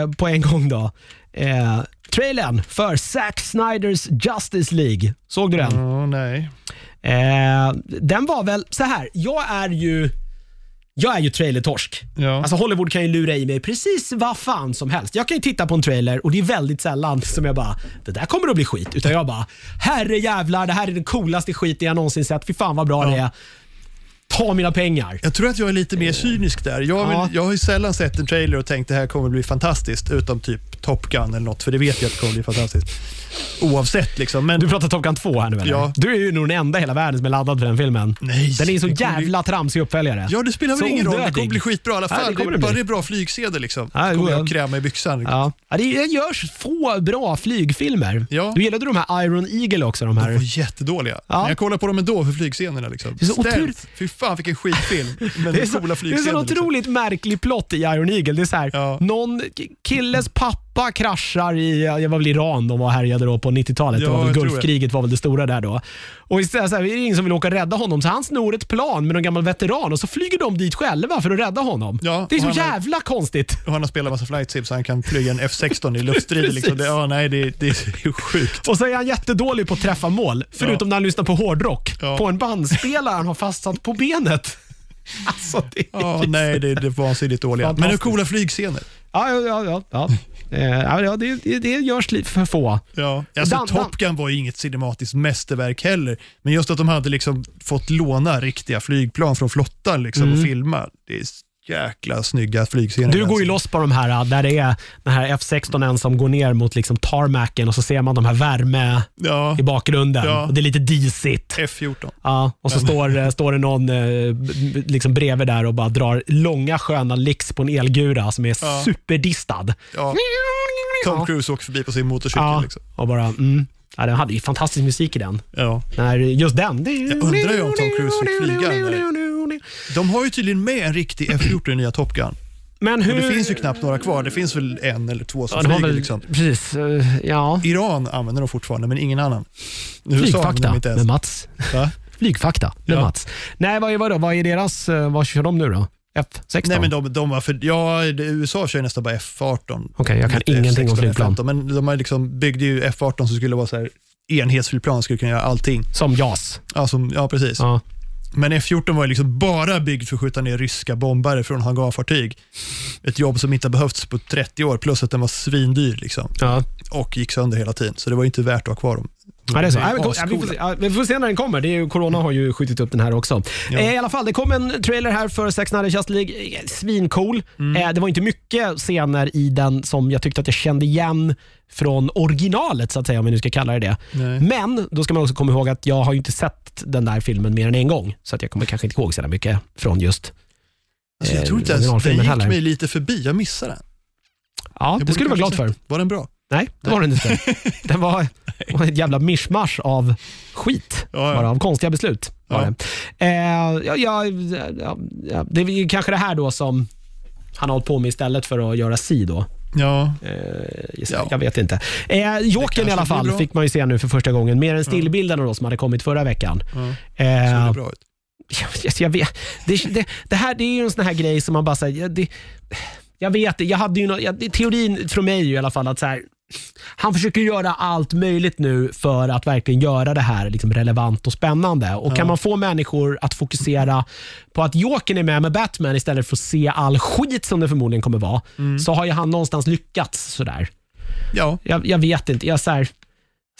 eh, på en gång då. Eh, trailern för Zack Snyders Justice League. Såg du den?
Ja, nej.
Eh, den var väl så här. Jag är ju jag är ju trailertorsk.
Ja.
Alltså Hollywood kan ju lura i mig precis vad fan som helst. Jag kan ju titta på en trailer och det är väldigt sällan som jag bara, det där kommer att bli skit. Utan jag bara, herre jävlar, det här är den coolaste skiten jag någonsin sett. Fy fan vad bra
Ja.
det är. Ta mina pengar.
Jag tror att jag är lite mer cynisk där. Jag,
Ja.
jag har ju sällan sett en trailer och tänkt det här kommer bli fantastiskt, utom typ Top Gun eller något, för det vet jag att det kommer bli fantastiskt. Oavsett liksom. Men
Du pratar Top Gun 2 här nu eller?
Ja.
Du är ju nog den enda i hela världen som är laddad för den filmen.
Nej,
Den är en så
det kommer bli-
jävla tramsig uppföljare.
Ja, det spelar väl
Så
ingen roll. Det
onödig.
kommer bli skitbra i alla
Ja,
fall.
det kommer
det
det
bara
bli.
det är bra flygscener liksom.
Ja,
kommer jag kräma i byxan. Liksom.
Ja. Ja, det görs få bra flygfilmer.
Ja.
Du gillade de här Iron Eagle också? De
De
här.
var jättedåliga.
Ja.
Men jag kollar på dem ändå för flygscenerna. Liksom.
är så
Stealth.
otroligt-
Fy fan vilken skitfilm. Men
Det är, så,
coola
det är
flygscener.
så
liksom.
otroligt märklig plott i Iron Eagle. Det är så här,
Ja.
någon k- killes pappa kraschar i, jag var väl Iran de var härjade då på 90-talet.
Ja,
det var väl Gulfkriget var väl det stora där då. Och istället så här, är det ingen som vill åka och rädda honom så han snor ett plan med någon gammal veteran och så flyger de dit själva för att rädda honom.
Ja,
det är så
han har-
jävla konstigt.
Och han har spelat massa flight sim så han kan flyga en F16 i luftstrider. liksom. Det, ja, nej, det, det är sjukt.
Och så är han jättedålig på att träffa mål, förutom när han lyssnar på hårdrock.
Ja.
På en bandspelare han har fastsatt på benet. Alltså, det är
Ja, nej, det, det är vansinnigt dåliga. Men är
Fantastiskt.
coola flygscener.
Ja, ja, ja. ja, ja. Eh, det, det, görs lite för få.
Ja. Alltså,
Dan-
Top Gun var ju inget cinematiskt mästerverk heller, men just att de hade liksom fått låna riktiga flygplan från flottan liksom, och filma. Det är jäkla snygga flygscener.
Du går ju loss på de här där det är den här F16 som går ner mot liksom tarmacen och så ser man de här värme
Ja,
i bakgrunden.
Ja.
Och det är lite disigt.
F14.
Ja, och så står, eh, står det någon b- liksom bredvid där och bara drar långa sköna licks på en elgura som är
Ja.
superdistad.
Ja. Tom Cruise åker förbi på sin motorcykel.
Ja,
Liksom.
och bara, mm. ja, den hade ju fantastisk musik i den.
Ja.
När just den.
Jag undrar ju om Tom Cruise fick flyga De har ju tydligen med en riktig F14 i nya Top Gun.
Men hur...
Och det finns ju knappt några kvar. Det finns väl en eller två som
ja,
flyger.
väl,
Liksom.
Precis, eh, ja.
Iran använder de fortfarande, men ingen annan.
Flygfakta
ens.
med Mats.
Va?
Flygfakta med
Ja.
Mats. Nej, vad är, vad, vad är deras, eh, vad kör de nu då? F16?
Nej, men de, de var för, ja, USA kör ju nästan bara F18.
Okej, jag kan
Inte
ingenting om
F16,
flygplan.
F15, Men de har liksom, byggde ju F18 som skulle vara så här, enhetsflygplan, skulle kunna göra allting.
Som JAS.
Ja, som, ja precis.
Ja.
Men F14 var ju liksom bara byggd för att skjuta ner ryska bombare från hangarfartyg. Ett jobb som inte har behövts på 30 år, plus att den var svindyr liksom.
Ja.
och gick sönder hela tiden. Så det var inte värt att ha kvar dem.
Ja, det är så. Ja, vi, får se, ja, vi får se när den kommer. Det är ju, corona har ju skjutit upp den här också.
Ja.
Eh, I alla fall, det kom en trailer här för Sex Nights Just League. Eh, Svincool.
Mm.
Eh, det var inte mycket scener i den som jag tyckte att jag kände igen från originalet, så att säga, om vi nu ska kalla det det.
Nej.
Men då ska man också komma ihåg att jag har inte sett den där filmen mer än en gång, så att jag kommer kanske inte ihåg så mycket från just
Alltså, jag
eh,
tror inte ens, den
originalfilmen
gick
heller.
mig lite förbi. Jag missade den.
Ja,
Jag
det skulle du vara glad för.
Var den bra?
Nej, det var den inte. Den var, ett jävla mischmasch av skit.
Ja, ja.
Bara av konstiga beslut. Var
Ja.
det. Eh, ja, ja, det är kanske det här då som han har hållit på med istället för att göra si då.
Ja,
Eh,
Ja.
jag. jag vet inte. Eh, Jokern i alla fall fick man ju se nu för första gången. Mer än stillbilderna då som hade kommit förra veckan.
ja.
Eh,
bra ut.
jag, jag vet, det, det, det, här det är ju en sån här grej som man bara säger, jag vet jag hade ju nå- ja, det- teorin från mig är i alla fall att så här, han försöker göra allt möjligt nu för att verkligen göra det här liksom relevant och spännande. Och Kan man få människor att fokusera på att Jokern är med med Batman istället för att se all skit som det förmodligen kommer vara, så har ju han någonstans lyckats. sådär.
Ja,
Jag, jag vet inte. Jag, så här,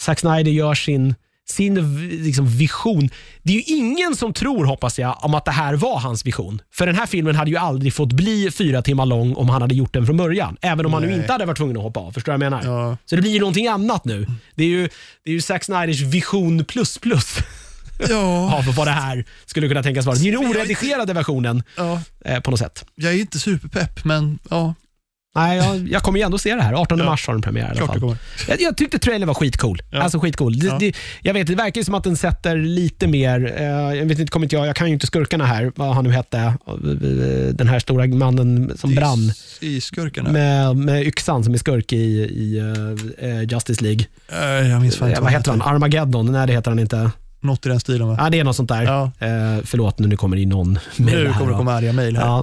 Zack Snyder gör sin, sin liksom, vision. Det är ju ingen som tror, hoppas jag, om att det här var hans vision. För den här filmen hade ju aldrig fått bli fyra timmar lång om han hade gjort den från början. Även om han nu
Nej.
inte hade varit tvungen att hoppa av. Förstår du vad jag menar?
Ja.
Så det blir ju någonting annat nu. Det är ju, det är ju Zack Snyders vision plus plus
ja,
av vad det här skulle kunna tänkas vara. Det är ju den oredigerade versionen
ja.
eh, på något sätt.
Jag är inte superpepp, men ja,
Nej, jag, jag kommer ju ändå se det här. 18
Ja.
mars har den premiär i alla
klart
fall.
det kommer.
Jag, jag tyckte trailern var skitcool.
Ja.
Alltså skitcool. Det,
Ja.
det, jag vet, det verkar ju som att den sätter lite mer, eh, jag vet inte, kommer inte jag, jag kan ju inte skurkarna här, vad han nu hette, eh, den här stora mannen som brann
I skurkarna?
med, med yxan som är skurk i, i eh, eh, Justice League.
Eh, jag minns fan inte
Eh, vad heter han? Armageddon? Nej, det heter han inte.
Något i den stilen va?
Ja, det är något sånt där.
Ja.
Eh, förlåt, nu, nu kommer det in någon med
Nu
här
kommer det komma arga mejl här.
Ja,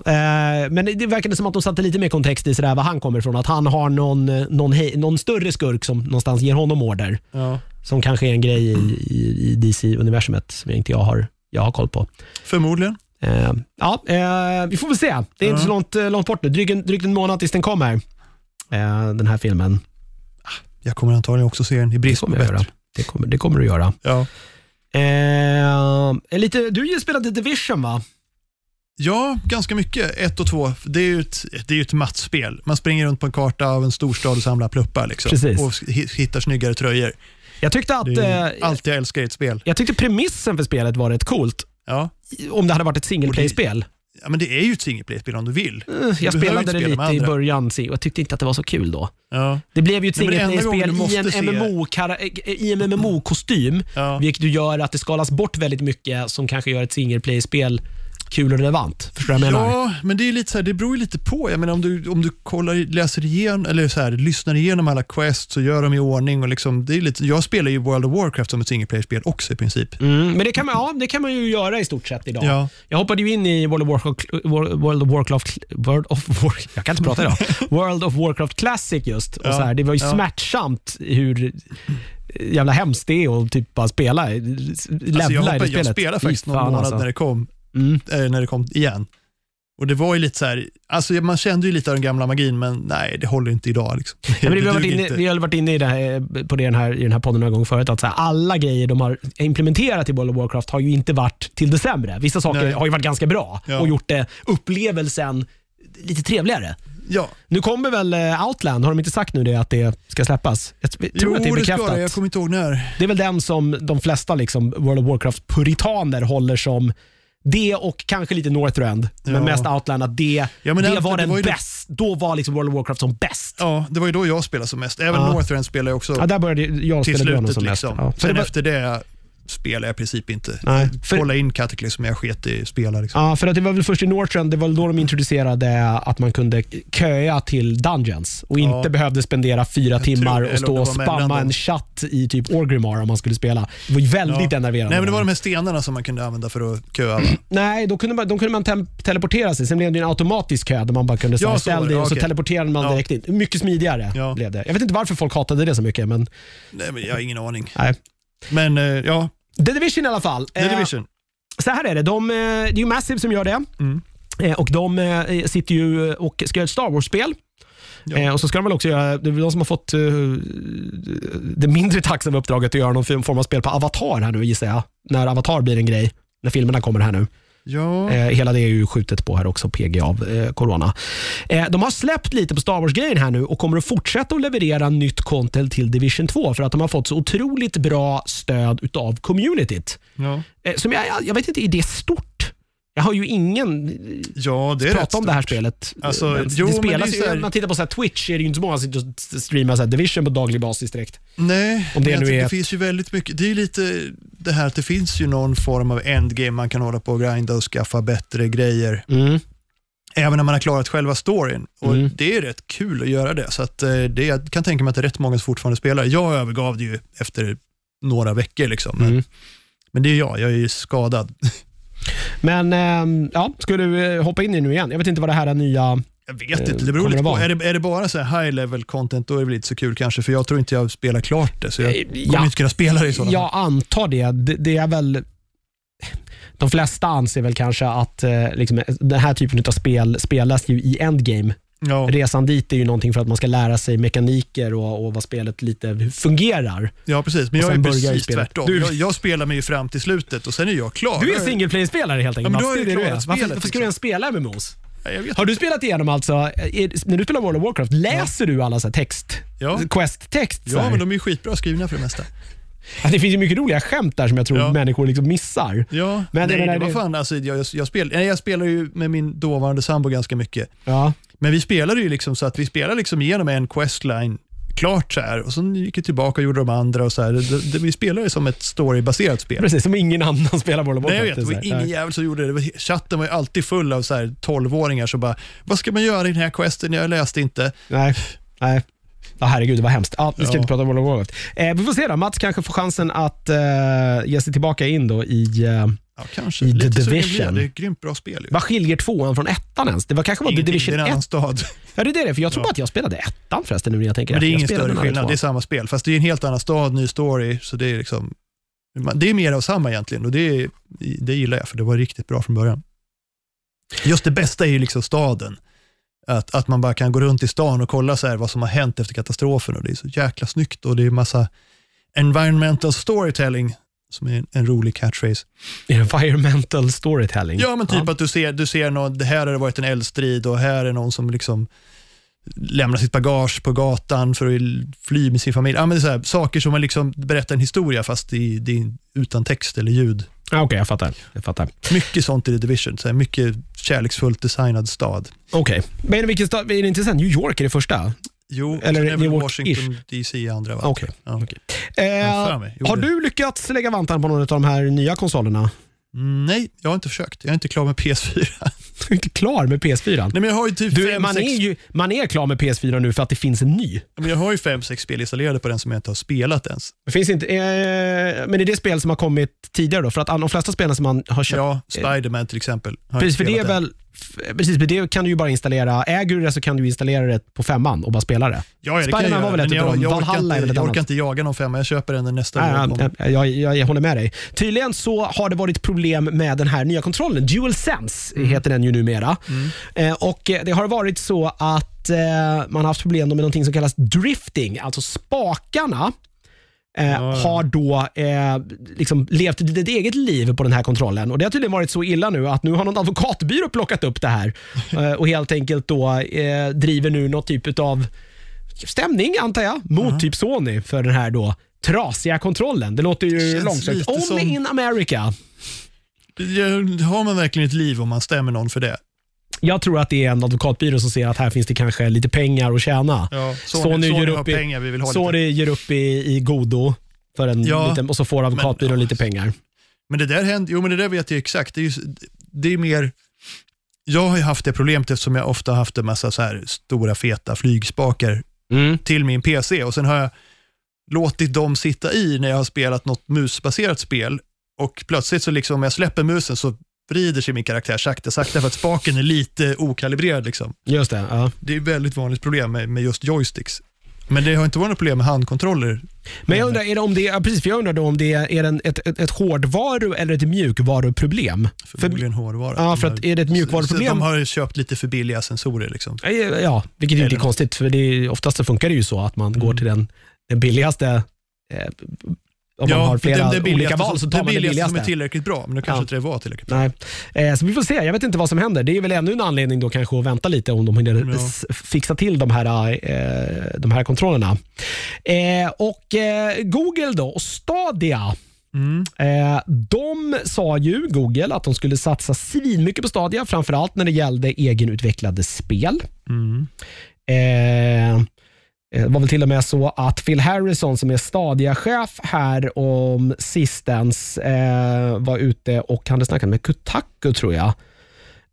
eh, men det verkade som att de satte lite mer kontext i sådär, var han kommer ifrån. Att han har någon, eh, någon, hej, någon större skurk som någonstans ger honom order.
Ja.
Som kanske är en grej i, i, i DC-universumet som jag inte jag har, jag har koll på.
Förmodligen.
Eh, ja, eh, vi får väl se. Det är inte så långt, eh, långt bort nu. Drygt en, drygt en månad tills den kommer. Den här filmen.
Jag kommer antagligen också se den i brist på bättre.
Det kommer, det kommer du göra.
Ja.
Eh, lite, du har ju spelat lite Division va?
ja, ganska mycket. Ett och två. Det är ju ett, det är ett mattspel. Man springer runt på en karta av en storstad och samlar pluppar. Liksom.
Precis.
Och hi- hittar snyggare tröjor.
Jag tyckte att
Det är
eh,
allt jag älskar i ett spel.
jag tyckte premissen för spelet var rätt coolt.
Ja.
Om det hade varit ett single play-spel.
Ja, men det är ju ett single play-spel om du vill.
Eh,
Du
Jag spelade det lite i början och jag tyckte inte att det var så kul då.
Ja.
Det blev ju ett
Nej, men
single
det enda gången
play-spel
du
i en
måste se-
MMO kara- i en MMO-kostym,
Ja.
vilket gör att det skalas bort väldigt mycket som kanske gör ett single play-spel kul och relevant. Förstår du vad jag menar?
Ja, men det, är lite så här, det beror ju lite på. Jag menar, om du, om du kollar, läser igenom, eller så här, lyssnar igenom alla quests och gör dem i ordning. Och liksom, det är lite, jag spelar ju World of Warcraft som ett single player-spel också i princip.
Mm, men det kan, man, ja, det kan man ju göra i stort sett idag.
Ja.
Jag hoppade ju in i World of Warcraft, World of Warcraft, World of War, jag kan inte prata idag. World of Warcraft Classic just. Och
Ja,
så här, det var ju
ja.
smärtsamt hur jävla hemskt det är att typ bara spela, levla
Alltså jag,
i det
hoppade,
spelet.
jag spelade faktiskt någon månad
alltså.
när, det kom,
Mm.
eh, när det kom igen. Och det var ju lite så här, alltså man kände ju lite av den gamla magin, men nej, det håller inte idag. Liksom.
Ja, men vi, har varit inne, vi har varit inne i, det här, på det den här, i den här podden några gånger förut, att här, alla grejer de har implementerat i World of Warcraft har ju inte varit till det sämre. Vissa saker
Nej.
har ju varit ganska bra
Ja.
och gjort det, upplevelsen lite trevligare.
Ja,
Nu kommer väl eh, Outland, har de inte sagt nu det att det ska släppas? Jag tror
jo,
att det är
det ska
bekräftat.
det. Jag kommer inte ihåg när.
Det är väl den som de flesta liksom, World of Warcraft-puritaner håller som det och kanske lite Northrend, men
Ja.
mest Outland, att det,
Ja, men
det
det-
var
det
den
var
bäst. Då var liksom World of Warcraft som bäst.
Ja, det var ju då jag spelade som mest. Även
Ja.
Northrend spelade jag också
Ja, där började jag
till
spela
slutet.
som mest.
Liksom.
Ja. Så
Sen efter det spelar jag i princip inte.
Nej, för-
Kolla in Cataclysm, jag sket i spela. Liksom.
Ja, för att det var väl först i Northrend, det var då de introducerade att man kunde köa till Dungeons och inte
Ja.
behövde spendera fyra
Jag
timmar och stå och spamma en chatt i typ Orgrimmar om man skulle spela. Det var ju väldigt
Ja.
enerverande.
Nej, men det var de här stenarna som man kunde använda för att köa.
Nej, då kunde man, då kunde man teleportera sig. Sen blev det en automatisk kö där man bara kunde
Ja,
ställa dig och så
Okej.
teleporterade man direkt in. Mycket smidigare blev det. Jag vet inte varför folk hatade det så mycket, men
Nej, men jag har ingen aning.
nej.
Men eh, ja,
The Division i alla fall.
The
Eh,
Division.
Så här är det. De, eh, det är ju Massive som gör det.
Mm.
Och De sitter ju och ska göra ett Star Wars-spel.
Ja.
Och så ska de väl också göra, det är de som har fått det mindre tacksamma uppdraget att göra någon form av spel på Avatar här nu gissar jag. När Avatar blir en grej, när filmerna kommer här nu.
Ja,
Eh, hela det är ju skjutet på här också, PG av eh, Corona. Eh, de har släppt lite på Star Wars-grejen här nu och kommer att fortsätta att leverera nytt content till Division 2 för att de har fått så otroligt bra stöd utav communityt.
ja.
Eh, som jag, jag vet inte, är det stort? Jag har ju ingen
ja, det är rätt
pratat om det här spelet.
Alltså,
Eh,
jo,
det
men
spelas
det
ju,
så här-
om man tittar på så Twitch är det ju inte så många som sitter och streamar så Division på daglig basis direkt.
Nej,
Om det
men
nu är
det
ett-
finns ju väldigt mycket. Det är ju lite det här att det finns ju någon form av endgame man kan hålla på och grinda och skaffa bättre grejer.
Mm.
Även när man har klarat själva storyn. Och
Mm.
Det är rätt kul att göra det. Så att, eh, det, jag kan tänka mig att det är rätt många som fortfarande spelar. Jag övergav det ju efter några veckor. Liksom. Men,
Mm.
men det är jag, jag är ju skadad.
Men ehm, ja, ska du eh, hoppa in i nu igen? Jag vet inte vad det här är nya...
Jag vet
Eh,
inte, det beror
kommer
lite på. Är det, är det bara så här high level content, då är det väl inte så kul kanske, för jag tror inte jag spelar klart det. Så jag
Eh,
kommer
ja.
inte kunna spela det i sådana fall.
Jag antar det. det. Det är väl... De flesta anser väl kanske att eh, liksom, den här typen av spel spelas ju i endgame.
Ja,
Resan dit är ju någonting för att man ska lära sig mekaniker och, och vad spelet lite fungerar.
ja, precis. Men jag är precis tvärtom.
Du-
Jag, jag spelar mig ju fram till slutet och sen är jag klar.
Du är single player-spelare helt enkelt
Ja, men då
Det är det du är. Varför, varför ska du ens spela MMOs? Har du spelat igenom alltså, är, när du spelar World of Warcraft, läser du alla så här text,
Ja.
quest-text?
Ja, men de är ju skitbra skrivna för det mesta.
Det finns ju mycket roliga skämt där som jag tror
Ja.
människor liksom missar.
Ja,
Men
nej,
menar,
det var fan, alltså, jag, jag, spel, nej, jag spelar ju med min dåvarande sambo ganska mycket.
Ja.
Men vi spelade ju liksom så att vi spelade liksom igenom en questline klart så här och sen gick vi tillbaka och gjorde de andra och så här. Det, det, vi spelade som ett storybaserat spel.
Precis, som ingen annan spelar World of
Nej, jag
Warcraft.
vet, det var ingen jävel som gjorde det. det var, chatten var ju alltid full av så här 12-åringar som bara, vad ska man göra i den här questen? Jag läste inte.
Nej, nej. Ja, herregud, det var hemskt. Ja, vi ska
Ja.
inte prata om Warcraft. Eh, vi får se då. Mats kanske får chansen att eh, ge sig tillbaka in då i... Eh,
Ja, kanske.
I The
Lite blir
Division.
Det är ett grymt bra spel. Ju.
vad skiljer tvåan från ettan ens? Det var kanske var The
Ingenting, det är
Division
en
1.
annan stad.
Ja, det är det. För jag tror
Ja.
bara att jag spelade ettan förresten nu när jag tänker
Men det är ingen större skillnad, det är samma spel. Fast det är en helt annan stad, ny story, så det är liksom det är mer av samma egentligen och det, det gillar jag för det var riktigt bra från början. Just det bästa är ju liksom staden. Att, att man bara kan gå runt i stan och kolla så här vad som har hänt efter katastrofen och det är så jäkla snyggt och det är massa environmental storytelling som är en, en rolig catchphrase.
Environmental storytelling.
Ja, men typ att du ser, du ser någon, det här har det varit en eldstrid och här är någon som liksom lämnar sitt bagage på gatan för att fly med sin familj. Ja, men det är här, saker som man liksom berättar en historia fast det, det utan text eller ljud.
Ja, Okej, jag fattar. Jag fattar.
Mycket sånt i The Division, så mycket kärleksfullt designad stad.
Okej. Men vilken stad? Är det inte sen New York är det första?
Jo,
Eller
är
New York-ish.
Washington DC andra.
Okej.
Ja.
okej.
Jag för
Eh, har du lyckats lägga vantarna på någon av de här nya konsolerna?
Mm, Nej, jag har inte försökt. Jag är inte klar med PS4.
Du är inte klar med PS4.
Nej, men jag har ju typ
Du,
fem,
man,
sex,
är ju, man är klar med PS4 nu för att det finns en ny.
men jag har ju fem, sex spel installerade på den som jag inte har spelat ens.
Det finns inte, eh, men är det spel som har kommit tidigare då? För att de flesta spelen som man har köpt
Ja, Spiderman till exempel.
Precis, för det är väl Precis, för det kan du ju bara installera. Äger du det så kan du installera det på femman och bara spela det.
Ja, det kan jag
Spiderman var väl ett
men jag, jag, orkar inte, jag
annat.
orkar inte jaga någon femma. Jag köper den nästa år kommer.
jag, jag, jag, håller med dig. Tydligen så har det varit problem med den här nya kontrollen. DualSense
Mm.
heter den ju numera. Eh, och eh, Det har varit så att eh, man har haft problem med någonting som kallas drifting, alltså spakarna eh,
Ja.
har då eh, liksom levt ett eget liv på den här kontrollen. Och Det har tydligen varit så illa nu att nu har någon advokatbyrå plockat upp det här eh, och helt enkelt då eh, driver nu något typ av stämning, antar jag, mot typ Sony för den här då trasiga kontrollen. Det låter ju långsökt. Only
som-
in America.
Har man verkligen ett liv om man stämmer någon för det?
Jag tror att det är en advokatbyrå som ser att här finns det kanske lite pengar att tjäna.
Ja,
Sony
Sony, Sony,
ger upp i-
pengar, vi vill ha
Sony
lite.
ger upp i, i godo för en
Ja,
liten, och så får advokatbyrån lite pengar.
Men det där händer, jo men det där vet jag exakt. Det är, ju, det är mer, jag har ju haft det problemet eftersom jag ofta haft en massa så här stora feta flygspakar
Mm.
till min PC och sen har jag låtit dem sitta i när jag har spelat något musbaserat spel och plötsligt så liksom om jag släpper musen så vrider sig min karaktär sakta, sakta för att spaken är lite okalibrerad. Liksom.
Just det. Ja.
Det är ett väldigt vanligt problem med, med just joysticks. Men det har inte varit något problem med handkontroller.
Men jag undrar, är det om det, ja, precis, för jag undrar då om det är en, ett, ett, ett hårdvaru eller ett mjukvaruproblem. För,
Förmodligen hårdvara.
ja, för att är det ett mjukvaruproblem
De har köpt lite för billiga sensorer. Liksom.
Eh, Ja, vilket ju inte är
Eller-
konstigt. För det är, oftast funkar det ju så att man går till den, den billigaste. Eh, om man har flera olika
billigaste
val så tar man det
billigaste som är tillräckligt bra, men då kanske
Ja.
inte det var tillräckligt bra.
Nej. Eh, så vi får se. Jag vet inte vad som händer. Det är väl ännu en anledning då kanske att vänta lite om de hinner
Ja.
fixa till de här, eh, de här kontrollerna. Eh, och eh, Google då, och Stadia.
Mm.
Eh, de sa ju, Google, att de skulle satsa svinmycket på Stadia, framförallt när det gällde egenutvecklade spel.
Mm.
Det var väl till och med så att Phil Harrison som är Stadia-chef här om sistens eh, var ute och hade snackat med Kutaku, tror jag.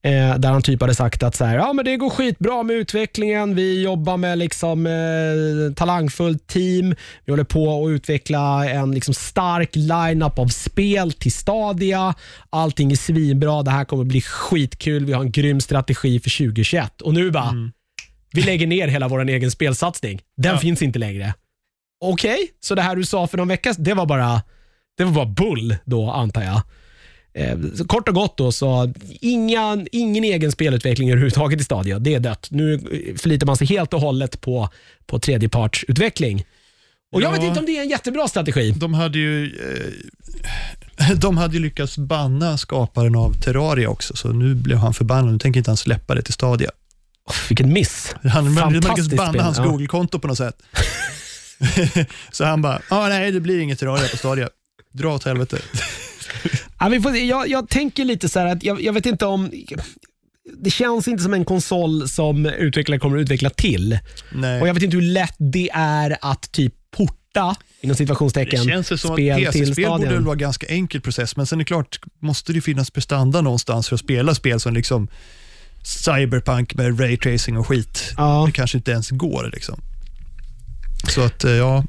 Eh, där han typ hade sagt att så här, ja, men det går skitbra med utvecklingen. Vi jobbar med liksom, eh, talangfullt team. Vi håller på att utveckla en liksom, stark line-up av spel till Stadia. Allting är svinbra. Det här kommer bli skitkul. Vi har en grym strategi för 2021. Och nu bara, mm vi lägger ner hela vår egen spelsatsning. Den
Ja.
finns inte längre. Okej, så det här du sa för någon vecka det var bara, det var bara bull då antar jag. Eh, så kort och gott då, så inga, ingen egen spelutveckling överhuvudtaget i Stadia. Det är dött. Nu eh, förlitar man sig helt och hållet på, på tredjepartsutveckling. Och jag
Ja.
vet inte om det är en jättebra strategi.
De hade ju eh, de hade ju lyckats banna skaparen av Terraria också, så nu blev han förbannad. Nu tänker inte han släppa det till Stadia.
Oh, vilken miss.
Han
Fantastiskt
banna hans
ja.
Google-konto på något sätt. så han bara, ah, nej det blir inget Terraria på Stadia. Dra åt helvete.
Ja, vi får, se. jag, jag tänker lite så här att jag, jag vet inte om... Det känns inte som en konsol som utvecklare kommer att utveckla till.
Nej.
Och Jag vet inte hur lätt det är att typ porta, inom
Det
situationstecken,
känns ju som att
spel till
PC-spel borde
stadion.
vara ganska enkel process, men sen är det klart, måste det finnas prestanda någonstans för att spela spel som liksom Cyberpunk med raytracing och skit.
Ja.
Det kanske inte ens går. Liksom. Så att, eh, ja,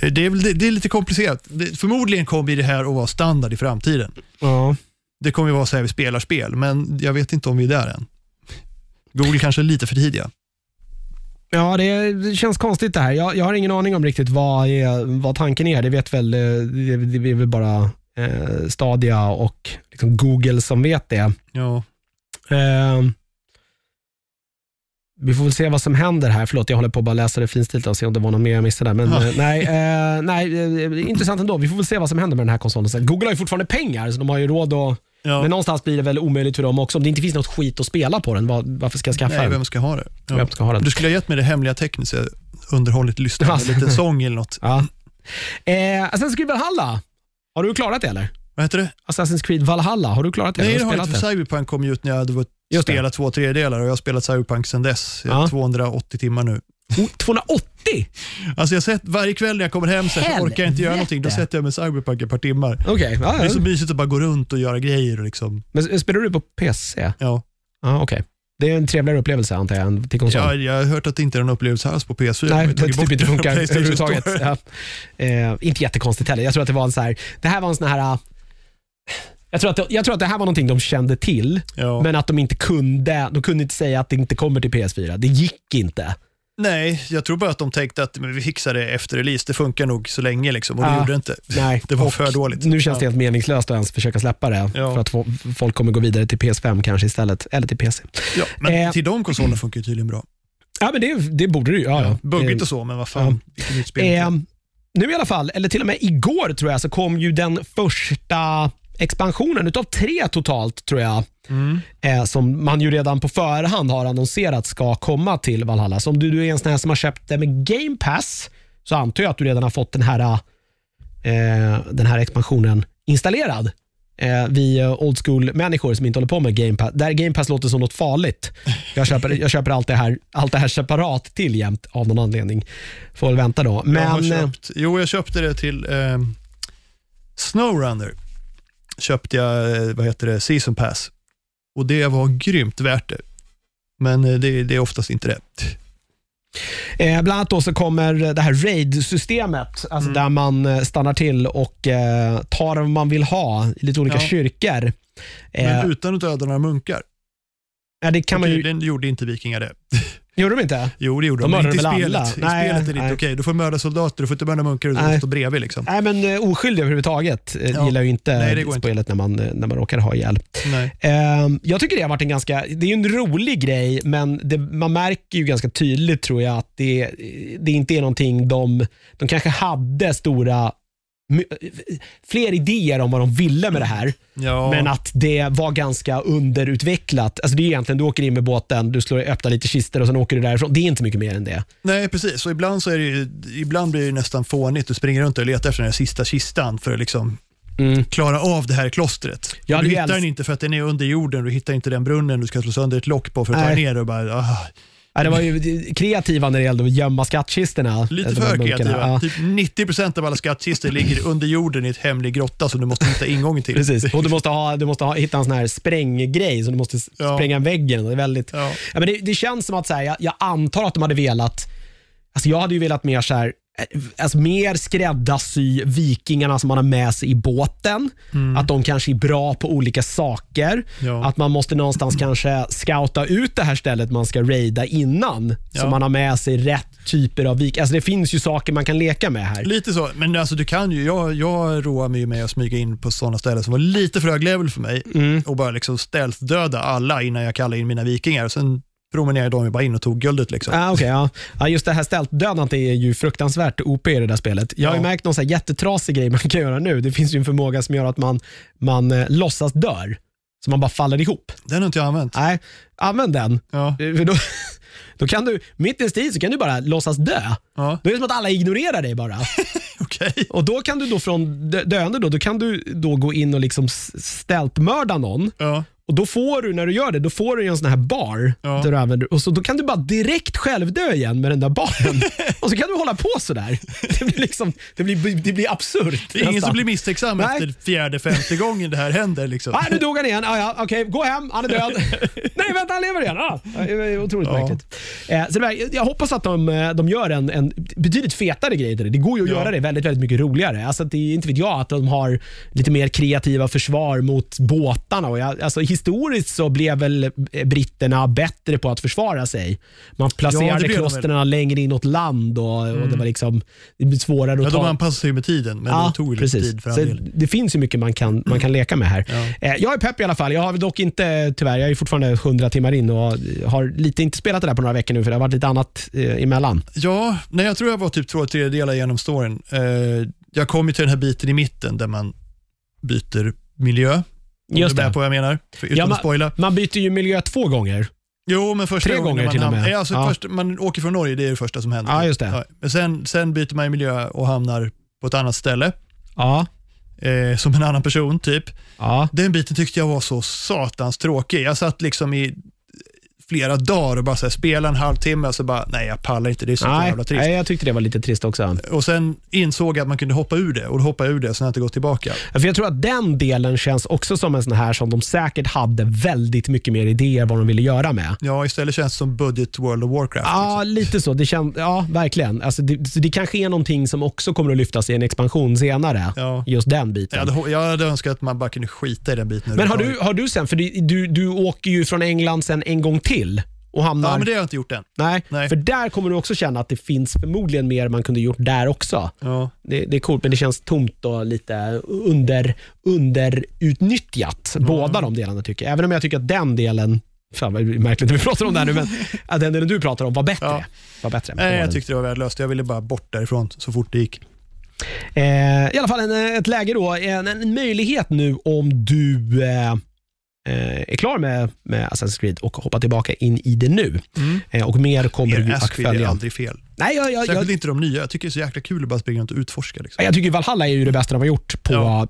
det är, det, det är lite komplicerat. Det, förmodligen kommer det här att vara standard i framtiden.
Ja.
Det kommer ju vara så här vi spelar spel, men jag vet inte om vi är där än. Google kanske är lite för tidiga.
Ja, det, det känns konstigt det här. Jag, jag har ingen aning om riktigt vad, är, vad tanken är. Det vet väl, eh, det, det är väl bara eh, Stadia och liksom Google som vet det.
Ja,
Eh, vi får väl se vad som händer här. Förlåt, jag håller på att bara läsa det finstilt och se om det var något mer jag missade. där. Men eh, nej, eh, nej eh, intressant ändå. Vi får väl se vad som händer med den här konsolen. sen. Google har ju fortfarande pengar, så de har ju råd att...
ja.
Men någonstans blir det väl omöjligt för dem också. Om det inte finns något skit att spela på den, vad, varför ska jag skaffa
nej,
den?
vem ska ha det? Ja.
Vem ska ha den?
Du skulle ha gett mig det hemliga tecknet lyssnarna med en liten sång eller något.
Ja. Eh, Assassin's Creed Valhalla, har du klarat det eller?
Vad heter det?
Assassin's Creed Valhalla, har du klarat det?
Nej,
Har
det har jag inte. Cyberpunk kom ju ut när jag hade varit-
Just det.
spelat två tredjedelar och jag har spelat Cyberpunk sedan dess. Jag har
Ja.
280 timmar nu.
Oh, 280?
Alltså jag sett varje kväll när jag kommer hem så orkar jag inte göra någonting. Då sätter jag mig Cyberpunk ett par timmar.
Okej, ja,
Det är så mysigt att bara gå runt och göra grejer. Och liksom,
Men spelar du på PC?
ja.
Ja, okej. Det är en trevligare upplevelse antar jag än till konsol.
Ja, jag har hört att det inte är någon upplevelse alls på PS4.
Nej, det typ inte funkar överhuvudtaget. Ja. Eh, inte jättekonstigt heller. Jag tror att det var en så här, det här var en sån här äh, jag tror, att det, jag tror att det här var någonting de kände till,
Ja.
men att de inte kunde de kunde inte säga att det inte kommer till PS4. Det gick inte.
Nej, jag tror bara att de tänkte att men vi fixar det efter release. Det funkar nog så länge liksom, och det
Ja.
gjorde det inte.
Nej.
Det var
Och
för dåligt.
Nu känns det helt meningslöst att ens försöka släppa det,
Ja.
för att få, folk kommer gå vidare till PS5 kanske istället, eller till PC.
Ja, men
Eh.
till de konsolerna funkar det tydligen bra.
Ja, men det, det borde det ju. Ja, ja.
Buggigt och så, men vad fan. Vilket nytt spel.
Eh, nu i alla fall, eller till och med igår tror jag, så kom ju den första expansionen utav tre totalt tror jag.
Mm.
Eh, som man ju redan på förhand har annonserat ska komma till Valhalla. Så om du, du är en sån här som har köpt det med Game Pass så antar jag att du redan har fått den här, eh, den här expansionen installerad. Eh, vi eh, old school-människor som inte håller på med Game Pass, där Game Pass låter som något farligt. Jag köper, jag köper allt, det här, allt det här separat till jämt av någon anledning. Får väl vänta då.
jag
Men, eh,
köpt, jo, jag köpte det till eh, Snowrunner. Köpte jag, eh, vad heter det, Season Pass. Och det var grymt värt det. Men eh, det, det är oftast inte det.
Eh, bland annat då så kommer det här RAID-systemet, alltså
Mm.
där man eh, stannar till och eh, tar vad man vill ha i lite olika
Ja.
kyrkor. Eh,
Men utan att döda några munkar.
ja, det kan man ju,
gjorde inte vikingar det.
gjorde de inte?
Jo, det gjorde
De
de, men inte i spelet.
alla?
I
Nej,
spelet är det inte okej. Du får mörda soldater, du får inte mörda munkar, du
Nej.
får stå bredvid. Liksom.
Nej, men eh, oskyldiga överhuvudtaget eh,
Ja.
gillar ju inte
Nej, det går inte.
spelet när man, eh, när man råkar ha ihjäl.
Nej.
Eh, jag tycker det har varit en ganska, det är en rolig grej, men det, man märker ju ganska tydligt tror jag att det, det inte är någonting de, de kanske hade stora fler idéer om vad de ville med det här,
Ja.
men att det var ganska underutvecklat. Alltså det är egentligen, du åker in med båten, du slår, öppnar lite kistor och sen åker du därifrån. Det är inte mycket mer än det.
Nej, precis. Och ibland, så är det ju, ibland blir det nästan fånigt. Du springer runt och letar efter den här sista kistan för att liksom
Mm.
klara av det här klostret.
Ja,
du hittar
älsk-
den inte för att den är under jorden. Du hittar inte den brunnen du ska slå sönder ett lock på för att ta
Nej.
ner och bara... Ah,
Ja, det var ju kreativa när det gällde att gömma skattkistorna.
lite för kreativa.
Ja.
Typ 90% av alla skattkistor ligger under jorden i ett hemlig grotta som du måste hitta ingången till.
Precis, och du måste, ha, du måste ha, hitta en sån här spränggrej, så du måste
Ja.
spränga väggen. Det, är väldigt,
Ja.
ja, men det, det känns som att så här, jag, jag antar att de hade velat, alltså jag hade ju velat mer så här, Alltså mer skräddarsy vikingarna som man har med sig i båten. Att de kanske är bra på olika saker.
Mm. Ja.
Att man måste någonstans kanske scouta ut det här stället man ska raida innan. Så
Ja.
man har med sig rätt typer av vik. Alltså det finns ju saker man kan leka med här.
Lite så, men alltså du kan ju, jag, jag roar mig med att smyga in på sådana ställen som var lite för hög level för mig
Mm.
och bara liksom stealth-döda alla innan jag kallar in mina vikingar. Sen promenerade de bara in och tog guldet. Liksom.
Ah, okay, ja. Ja, just det här stältdödandet är ju fruktansvärt OP i det där spelet. Jag har ju
Ja.
märkt någon så jättetrasig grej man kan göra nu. Det finns ju en förmåga som gör att man, man eh, låtsas dör. Så man bara faller ihop.
Den har inte jag använt.
Nej, använd den.
Ja,
Eh, då, då kan du, mitt i en strid så kan du bara låtsas dö.
ja.
Då är det som att alla ignorerar dig bara.
okej.
Och då kan du då från dö- döende då, då kan du då gå in och liksom stältmörda någon.
Ja.
Och då får du, när du gör det, då får du en sån här bar.
Ja.
Där du använder, och så då kan du bara direkt själv dö igen med den där baren. och så kan du hålla på sådär. Det blir, liksom, det blir, det blir absurt.
Det är ingen
nästan.
som blir misstänksam
Nej.
efter fjärde, femte gången det här händer. Liksom.
Ah, nu dog han igen. Ah, ja, Okej, gå hem. Han är död. Nej, vänta, han lever igen. Ah, otroligt
Ja.
märkligt. Eh, så det där, jag hoppas att de, eh, de gör en, en betydligt fetare grej till det. Det går ju att
Ja.
göra det väldigt, väldigt mycket roligare. Alltså, det är inte vet jag att de har lite mer kreativa försvar mot båtarna. Och jag, alltså, historiskt så blev väl eh, britterna bättre på att försvara sig. Man placerade
väl.
klostren längre inåt land och, och det var liksom det blev svårare att
Ja,
ta
de anpassar sig med tiden, men det tog lite tid för all del.
det finns ju mycket man kan, man kan leka med här.
Ja.
Eh, Jag är pepp i alla fall. Jag har dock inte, tyvärr, jag är fortfarande 100 timmar in och har lite inte spelat det där på några veckor nu för det har varit lite annat eh, emellan.
Ja, nej, jag tror jag var typ två tredjedelar genom storyn. Eh, jag kom ju till den här biten i mitten där man byter miljö.
Just det.
på vad jag menar? Utan
Ja,
att
man-
spoila.
Man byter ju miljö två gånger.
Jo, men första
Tre
gången
gånger
man
till och med.
Ja, alltså
Ja.
först, man åker från Norge, det är det första som händer.
Ja, just det.
men sen, sen byter man miljö och hamnar på ett annat ställe,
Ja.
eh, som en annan person typ.
ja.
Den biten tyckte jag var så satans tråkig. Jag satt liksom i flera dagar och bara så här, spela en halvtimme och så bara, nej jag pallar inte, det är så
Nej,
jävla trist.
nej, jag tyckte det var lite trist också.
Och sen insåg jag att man kunde hoppa ur det och då hoppade jag ur det och sen har jag inte gått tillbaka.
För Jag tror att den delen känns också som en sån här som de säkert hade väldigt mycket mer idéer vad de ville göra med.
Ja, istället känns det som budget World of Warcraft.
Ja, lite så. Det kän, ja, verkligen. Alltså det, det kanske är någonting som också kommer att lyftas i en expansion senare.
Ja.
Just den biten.
Jag hade, jag hade önskat att man bara kunde skita i den biten.
Men har du, har du sen, för du, du, du åker ju från England sen en gång till och hamnar...
Ja, men det har jag inte gjort än.
Nej,
Nej.
för där kommer du också känna att det finns förmodligen mer man kunde gjort där också.
Ja.
Det, det är coolt, men det känns tomt och lite under, underutnyttjat. Båda de delarna tycker jag. Även om jag tycker att den delen, fan vad märkligt att vi pratar om det här nu, men att den delen du pratar om var bättre.
Ja.
Var bättre.
Nej, jag tyckte det var värdelöst. Jag ville bara bort därifrån så fort det gick.
Eh, I alla fall en, ett läge då, en, en möjlighet nu om du eh, är klar med, med Assassin's Creed och hoppar tillbaka in i det nu. Eh, och mer kommer
Er
ju att
Asquith är
följa.
aldrig fel.
Nej, jag, jag,
Särskilt
jag,
inte de nya. Jag tycker det är så jäkla kul att bara springa runt och utforska. Liksom.
jag tycker Valhalla är ju det bästa de har gjort. på
Ja.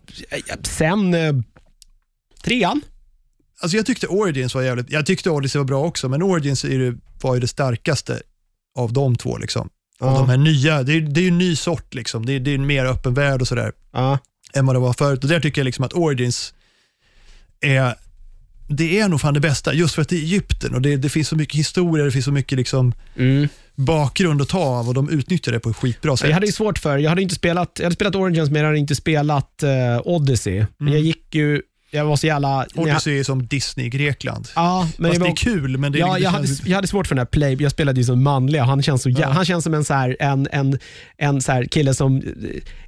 Sen, eh, Trean?
Alltså jag tyckte Origins var jävligt, jag tyckte Odyssey var bra också, men Origins är det, var ju det starkaste av de två. Liksom. Av
Ja.
de här nya, det är, det är ju en ny sort, liksom. det, är, det är en mer öppen värld och sådär,
Ja.
än vad det var förut. Och där tycker jag liksom att Origins är, det är nog fan det bästa, just för att det är Egypten och det, det finns så mycket historia, det finns så mycket liksom
Mm.
bakgrund att ta av och de utnyttjar det på ett skitbra sätt.
Jag hade ju svårt för, jag hade inte spelat, jag hade spelat Origins men jag hade inte spelat eh, Odyssey. Men jag gick ju, jag var så jävla...
Odyssey är som Disney i Grekland.
Ja, men
Fast
jag
det
var,
är kul, men det är
Ja,
liksom-
jag hade, jag hade svårt för den här play. Jag spelade ju som manliga. Han känns, så,
Ja.
han känns som en, så här, en, en, en så kille som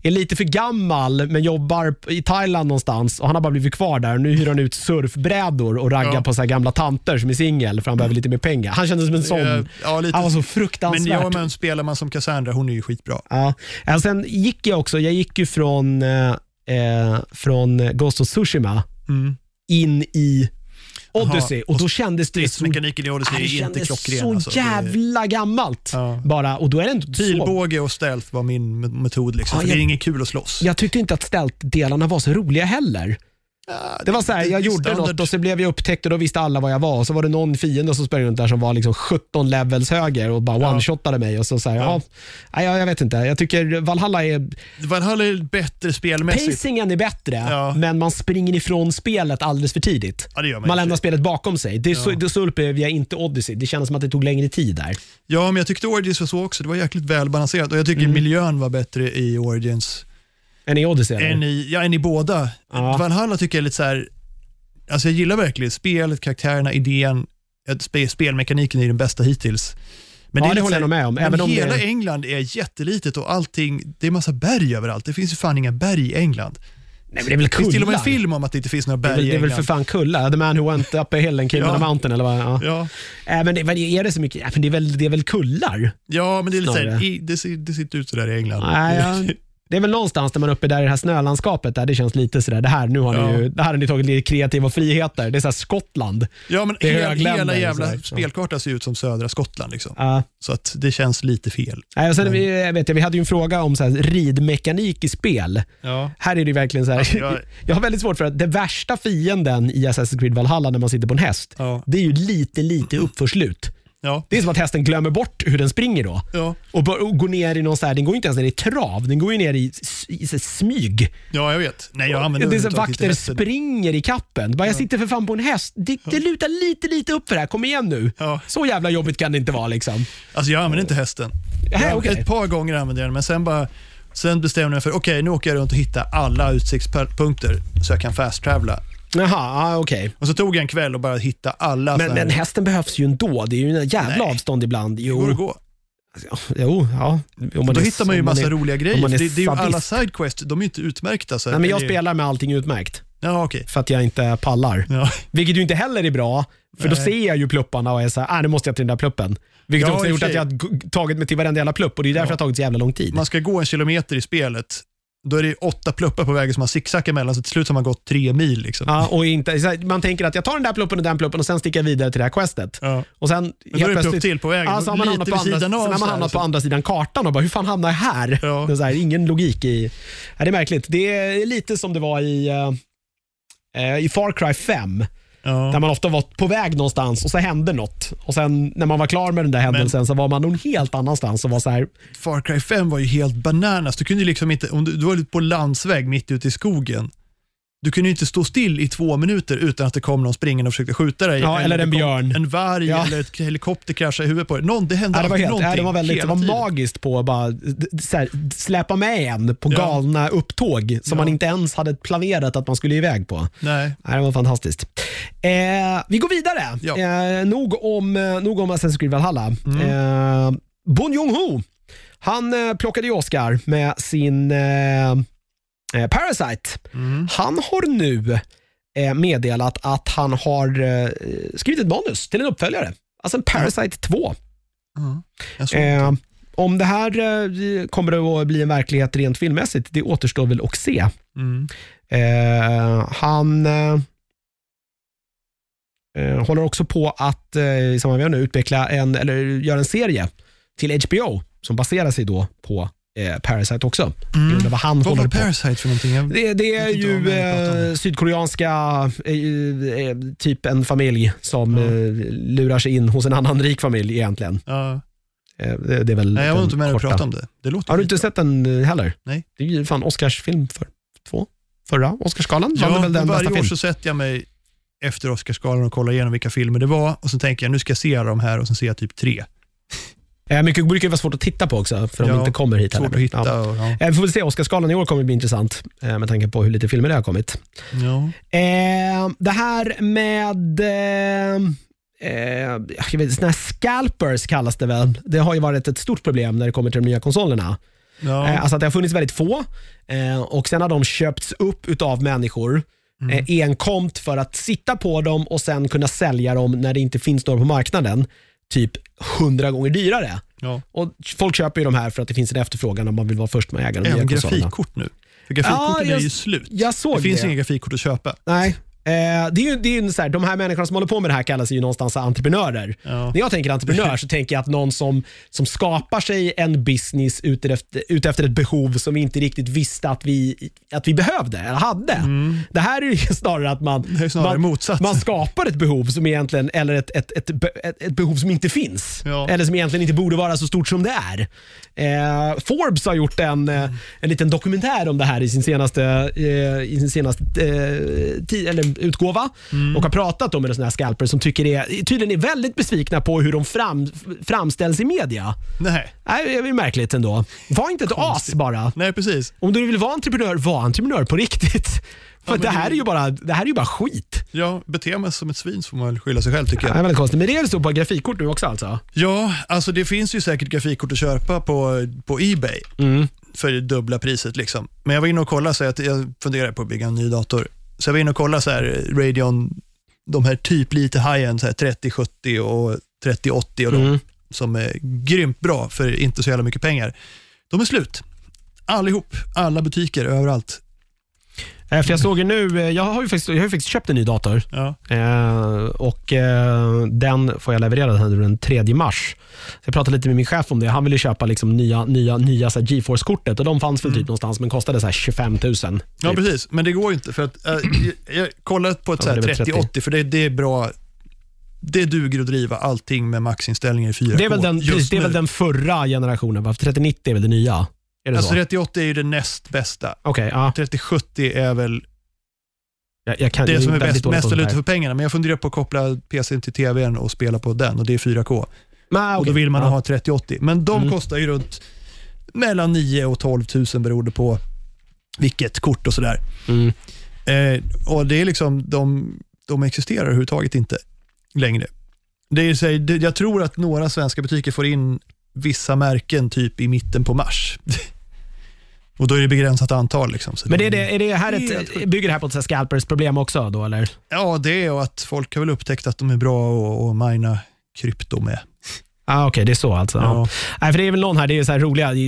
är lite för gammal men jobbar i Thailand någonstans och han har bara blivit kvar där. Nu hyr han ut surfbrädor och raggar
Ja.
på så här gamla tanter som är singel för han behöver lite mer pengar. Han kändes som en sån.
Ja, lite.
Han var så
men
fruktansvärt.
ja, men spelar man som Cassandra, hon är ju skitbra.
Ja. Ja, sen gick jag också, jag gick ju från, eh, eh, från Ghost of Tsushima
Mm.
in i Odyssey
Jaha,
och då kändes det så,
i Odyssey är inte klockren.
så
alltså. Det
jävla gammalt.
Ja.
Bara, och då är det inte.
Pilbåge och stealth var min me- metod. Liksom.
Ja, jag-
Det är inget kul att slåss.
Jag tyckte inte att stealth-delarna var så roliga heller.
Ja,
Det var så här, jag gjorde
standard.
något och så blev jag upptäckt och då visste alla vad jag var. Och så var det någon fiende som sprang runt där som var liksom 17 levels höger och bara
Ja.
one-shotade mig. Och så så här, ja. Ja, jag, jag vet inte. Jag tycker Valhalla är...
Valhalla är bättre spelmässigt.
Pacingen är bättre,
Ja.
men man springer ifrån spelet alldeles för tidigt.
Ja, man
Man lämnar spelet bakom sig. Det, så, det så upplevde jag inte Odyssey. Det kändes som att det tog längre tid där.
Ja, men jag tyckte Origins var så också. Det var jäkligt välbalanserat och jag tycker
Mm.
miljön var bättre i Origins
Än i Odyssey? eller?
än i, ja, än i båda.
Ja.
Valhalla tycker jag är lite så här, alltså jag gillar verkligen spelet, karaktärerna, idén, spe, spelmekaniken är den bästa hittills. Men
Ja, det
lite
håller jag nog med om, även om
hela
det-
England är jättelitet och allting, det är massa berg överallt. Det finns ju fan inga berg i England.
Nej, men det
Det finns till och med en
kullar?
film om att det inte finns några
Det är,
berg
väl, det är väl för fan kulla. The man who went up a hill and came
Ja.
down a mountain. Eller vad, ja.
Ja.
Äh, men det, vad är det så mycket? Ja, men det, är väl, det är väl kullar?
ja, men det är lite så här,
Snarare.
i, det, ser, det ser inte ut sådär i England.
Nej, ja, det är väl någonstans där man är uppe där i det här snölandskapet där det känns lite sådär, det här, nu har
Ja.
ni ju, det här har ni tagit lite kreativa friheter. Det är såhär Skottland.
Ja, men
är
hela, jävla
sådär.
spelkartan ser ut som södra Skottland. Liksom.
Ja.
Så att det känns lite fel.
Nej, och sen, vi, jag vet, vi hade ju en fråga om så här, ridmekanik i spel.
Ja.
Här är det verkligen så här,
Alltså, jag-
jag har väldigt svårt för att det värsta fienden i Assassin's Creed Valhalla när man sitter på en häst,
Ja.
det är ju lite, lite uppförslut.
Ja.
Det är som att hästen glömmer bort hur den springer då.
Ja.
Och, bör, och går ner i någon så här, den går inte ens ner i trav, den går ju ner i, i, så här smyg.
ja, jag vet. Nej, jag använder
det är så vakter springer i kappen. Bara, jag sitter för fan på en häst. Det, det lutar lite, lite upp för det här. Kom igen nu.
Ja.
Så jävla jobbigt kan det inte vara. Liksom.
Alltså jag använder inte hästen. Jag-
okej.
Ett par gånger använde jag den, men sen bara Sen bestämde jag mig för, okej nu åker jag runt och hittar alla utsiktspunkter så jag kan fast-travla.
Jaha, ah, okej.
Och så tog jag en kväll och bara hitta alla
Men, men hästen behövs ju ändå. Det är ju en jävla
Nej.
avstånd ibland.
det går att
Jo,
gå.
jo ja. Om man
Då
är-
hittar man ju massa
är-
roliga grejer. Det, det är ju alla sidequests, de är inte utmärkta. Så
Nej, men jag
är-
spelar med allting utmärkt.
Ja, okej.
För att jag inte pallar.
Ja.
Vilket ju inte heller är bra. För då
Nej.
ser jag ju plupparna och är så här, ah, nu måste jag till den där pluppen. Vilket
Ja,
också har gjort att jag tagit mig till varenda jävla plupp och det är därför
Ja.
det har tagit så jävla lång tid.
Man ska gå en kilometer i spelet, då är det åtta pluppar på vägen som man zigzaggar mellan, så till slut har man gått tre mil. Liksom.
Ja, och inte, man tänker att jag tar den där pluppen och den pluppen och sen sticker jag vidare till det här questet.
Ja.
Och sen
Men då är det plupp till på vägen,
Ja, så har man hamnat på andra, sen har man hamnat på andra sidan kartan och bara, hur fan hamnar jag här?
Ja.
Det är här ingen logik i... Ja, det är märkligt. Det är lite som det var i, eh, eh, i Far Cry 5. Där
Ja.
man ofta var på väg någonstans och så hände något. Och sen när man var klar med den där händelsen så var man någon helt annanstans och var så här,
Far Cry 5 var ju helt bananas. Du kunde liksom inte, om du, du var på landsväg mitt ute i skogen, du kunde inte stå still i två minuter utan att det kom någon springande och försökte skjuta dig.
Ja, eller
det
en björn.
En varg
Ja.
eller ett helikopter kraschade i huvudet på dig. Någon, det hände
Ja, det, var helt,
någonting.
ja, det var väldigt det var magiskt på att bara här, släpa med en på galna upptåg som man inte ens hade planerat att man skulle iväg på.
Nej.
Nej, det var fantastiskt. Eh, vi går vidare. Eh, nog, om, eh, nog om Assassin's Creed Valhalla. Eh, Bon Joon-Ho, han eh, plockade ju Oscar med sin eh, Parasite.
Mm.
Han har nu eh, meddelat att han har eh, skrivit ett manus till en uppföljare. Alltså en Parasite 2.
Ja. Jag såg
Eh, om det här eh, kommer det att bli en verklighet rent filmmässigt, det återstår väl att se.
Mm.
Eh, han håller också på att eh, som vi nu, utveckla en, eller göra en serie till HBO som baserar sig då på eh, Parasite också. Mm. Vad han
Vad var
på.
Parasite för någonting? Jag,
Det, det är ju eh, sydkoreanska, eh, eh, typ en familj som eh, lurar sig in hos en annan rik familj egentligen.
ja.
Det, det är väl
Nej, jag var inte med och pratade om det. Det låter
Har du inte
skitbra.
sett den heller?
Nej.
Det är ju fan Oscarsfilm för två. Förra Oscarsgalan
Ja,
väl den
varje år
film.
så sätter jag mig efter Oscarsgalan och kollar igenom vilka filmer det var och så tänker jag nu ska jag se alla de här och så ser jag typ tre.
Eh, mycket brukar vara svårt att titta på också, för de
Ja,
inte kommer hit.
Svårt att hitta.
Ja.
Ja.
Eh, Vi får väl se, Oscarsgalan i år kommer bli intressant eh, med tanke på hur lite filmer det har kommit.
Ja.
Det här med jag vet, såna här scalpers kallas det väl. Det har ju varit ett stort problem när det kommer till de nya konsolerna.
Ja.
Alltså att det har funnits väldigt få och sen har de köpts upp utav människor
Mm.
enkomt för att sitta på dem och sen kunna sälja dem när det inte finns några på marknaden. Typ hundra gånger dyrare.
ja.
Och Folk köper ju de här för att det finns en efterfrågan om man vill vara först med att äga de nya
Även grafikkort nu. För grafikkorten
Ja, jag-
är ju slut. Det finns
det.
inga grafikkort att köpa.
Nej. Eh, det är ju, det är ju så här, de här människorna som håller på med det här kallas ju någonstans entreprenörer.
Ja.
När jag tänker entreprenör så tänker jag att någon som, som skapar sig en business utefter, utefter ett behov som vi inte riktigt visste att vi, att vi behövde eller hade. Det här är ju snarare att man,
Mm. Snarare
man, man skapar ett behov som egentligen, eller ett, ett, ett, ett, ett behov som inte finns.
Ja.
Eller som egentligen inte borde vara så stort som det är. Eh, Forbes har gjort en, eh, en liten dokumentär om det här i sin senaste, eh, i sin senaste eh, ti- eller utgåva
Mm.
och har pratat om med sådana här scalpers som tycker är, tydligen är väldigt besvikna på hur de fram, framställs i media.
Nej.
Nej, Det är märkligt ändå. Var inte ett as bara.
Nej, precis.
Om du vill vara entreprenör, var entreprenör på riktigt. För
men
det, här är ju bara, det här är ju bara skit.
Ja, beter man sig som ett svin så får man väl skylla sig själv tycker
Det
jag.
är väldigt konstigt. Men det är så på grafikkort nu också alltså?
Ja, alltså det finns ju säkert grafikkort att köpa på, på Ebay
Mm.
för dubbla priset. Liksom. Men jag var inne och kollade, så att jag funderar på att bygga en ny dator. Så jag var inne och kollade så här, Radeon, de här typ lite high-end, så här 3070 och 3080 och de,
Mm.
som är grymt bra för inte så jävla mycket pengar. De är slut. Allihop, alla butiker överallt.
Eh, För jag såg ju nu, eh, jag har ju faktiskt, jag har ju faktiskt köpt en ny dator
Ja.
eh, och eh, den får jag leverera här den 3 mars. Så jag pratade lite med min chef om det. Han ville köpa liksom nya, nya, nya så här GeForce-kortet och de fanns väl typ någonstans men kostade så här 25 000.
Mm. Ja,
typ.
precis. Men det går ju inte. för att äh, jag, jag kollade på ett så här
det är väl 30.
3080, för det, det är bra. Det duger att driva allting med maxinställningar i 4K.
Det är väl den,
just
precis, det är väl
nu.
den förra generationen, va? För 3090 är väl det nya? Är det
Alltså
så?
3080 är ju det näst bästa.
Okej, ja.
3070 är väl
Jag, jag kan,
det
jag
som är
väldigt
bäst, mest valuta för pengarna. Men jag funderar på att koppla PCn till tvn och spela på den och det är 4K.
Men, ah,
Och
okej.
då vill man
ja.
ha 3080. Men de
Mm.
kostar ju runt mellan 9 och 12 000 beroende på vilket kort och sådär.
Mm.
Eh, och det är liksom, de, de existerar överhuvudtaget inte längre. Det är, så jag tror att några svenska butiker får in vissa märken typ i mitten på mars. och då är det begränsat antal. Liksom,
Men
de-
är det, är det här ett, bygger det här på ett så här scalpers problem också då eller?
Ja, det är och att folk har väl upptäckt att de är bra att- mina krypto med.
Ah, Okej, det är så alltså. Ja. Nej, för det är väl någon här, det är så här roliga, det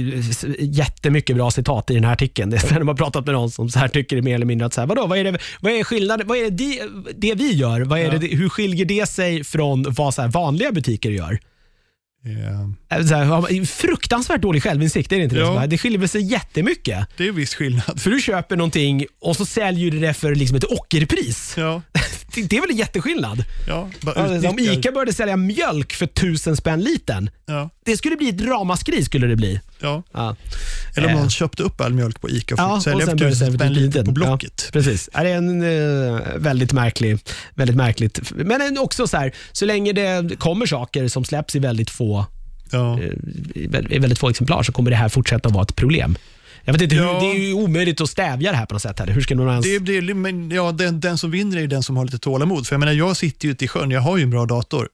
jättemycket bra citat i den här artikeln. Det är de har pratat med någon som så här tycker mer eller mindre att, så här, vadå, vad är det, vad är skillnaden, vad är det, det vi gör, vad är det, hur skiljer det sig från vad så vanliga butiker gör? Har- fruktansvärt dålig självinsikt, är det inte det?
Ja.
är? Det skiljer sig jättemycket.
Det är viss skillnad.
För du köper någonting och så säljer du det för liksom ett ockerpris.
Ja,
Det, det är väl en jätteskillnad?
ja,
Ja, Om ICA började sälja mjölk för tusen spänn litern,
Ja,
det skulle bli ett ramaskri. Skulle det bli.
ja.
Ja.
Eller om
Eh.
någon köpte upp all mjölk på ICA och
Ja,
fick sälja
och
för tusen spänn
bli
liter på. Blocket.
Precis. Det är en eh, väldigt märklig, väldigt märkligt. Men en- också så här, så länge det kommer saker som släpps i väldigt få,
Ja.
eh, i väldigt få exemplar så kommer det här fortsätta att vara ett problem. Jag vet inte, hur,
Ja.
det är ju omöjligt att stävja det här på något sätt. Här. Hur ska man ens...
Det, det, men ja, den, den som vinner är den som har lite tålamod. För jag menar, jag sitter ju ute i sjön, jag har ju en bra dator.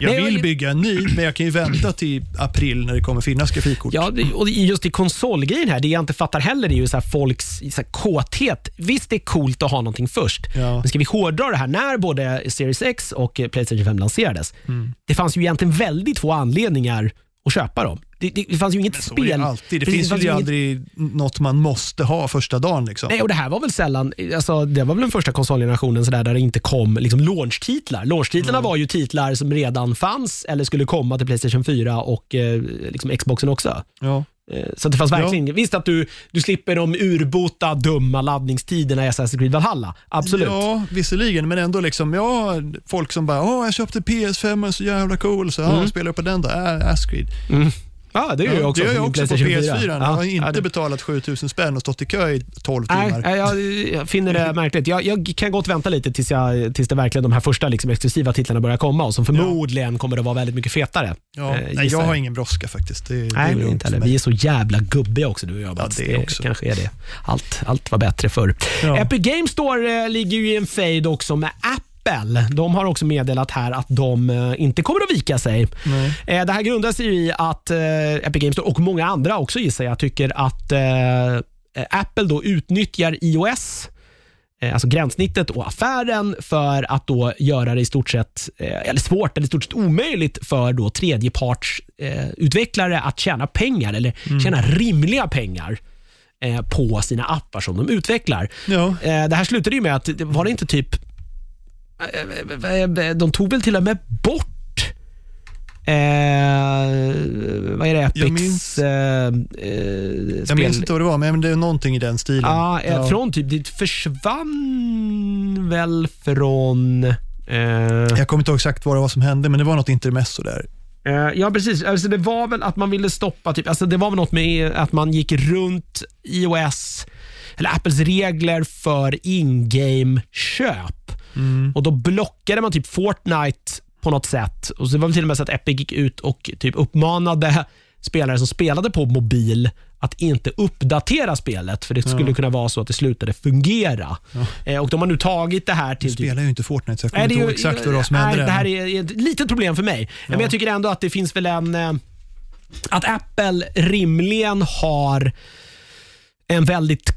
Jag
Nej,
vill
jag-
bygga en ny, men jag kan ju vänta till april när det kommer finnas grafikkort.
Ja, och just i konsolgrejen här, det jag inte fattar heller är ju så folks så här kåthet. Visst, det är coolt att ha någonting först,
Ja.
men ska vi hårdra det här, när både Series X och eh, Playstation 5 lanserades,
Mm.
det fanns ju egentligen väldigt få anledningar att köpa dem. Det, det, det fanns ju inget spel.
är det alltid. Det
Precis,
finns ju
inget-
aldrig något man måste ha första dagen. Liksom.
Nej, och det här var väl sällan, alltså, det var väl den första konsolgenerationen sådär, där det inte kom liksom, launchtitlar. Launchtitlarna
Mm.
var ju titlar som redan fanns eller skulle komma till Playstation 4 och eh, liksom Xboxen också.
Ja.
Eh, Så det fanns
Ja.
verkligen, visst att du, du slipper de urbota dumma laddningstiderna i Assassin's Creed Valhalla. Absolut.
Ja, visserligen, men ändå liksom, ja, folk som bara, åh, jag köpte PS5, den är så jävla cool, så ja, spelar jag på den då? Äh, Ascreed.
Ja, det gör
Ja,
jag också.
det gör jag också på
PlayStation
PS4.
4.
Jag
Ja,
har inte
ja, det-
betalat 7000 spänn och stått i kö i 12
Nej,
timmar.
nej, jag, jag finner det märkligt. Jag, jag kan gott vänta lite tills, jag, tills det verkligen de här första liksom, exklusiva titlarna börjar komma och som förmodligen kommer att vara väldigt mycket fetare.
Ja,
eh,
nej, jag har ingen brådska faktiskt. Det, det
Nej,
lugnt
inte heller. Vi är så jävla gubbiga också du och jag. Mats.
det också.
kanske är det. Allt, allt var bättre förr.
Ja.
Epic Games Store eh, ligger ju i en fade också med Apple. De har också meddelat här att de eh, inte kommer att vika sig.
Nej.
Eh, Det här grundar sig i att eh, Epic Games och många andra också gissar jag tycker att Apple då utnyttjar iOS alltså gränssnittet och affären för att då göra det i stort sett, eller svårt eller i stort sett omöjligt för då tredjepartsutvecklare eh, utvecklare att tjäna pengar eller tjäna rimliga pengar eh, på sina appar som de utvecklar.
Ja,
Eh, det här slutade ju med att, var det inte typ, de tog väl till och med bort Eh, vad är det? Epics
Jag minns-
eh, eh,
jag minns inte vad det var, men det är någonting i den stilen.
Ja, eh, från typ, det försvann väl från... Eh,
Jag kommer inte ihåg exakt vad det var som hände, men det var något intermezzo där.
eh, ja, precis. Alltså, det var väl att man ville stoppa, typ, alltså, det var väl något med att man gick runt iOS, eller Apples regler för in-game-köp. Och Då blockade man typ Fortnite på något sätt. Och så var det till och med så att Epic gick ut och typ uppmanade spelare som spelade på mobil att inte uppdatera spelet, för det skulle kunna vara så att det slutade fungera. Eh, och De har nu tagit det här till... Typ,
spelar ju inte Fortnite, så jag kommer inte ihåg exakt vad som hände
Det här är ett litet problem för mig. Men jag tycker ändå att det finns väl en... eh, Att Apple rimligen har en väldigt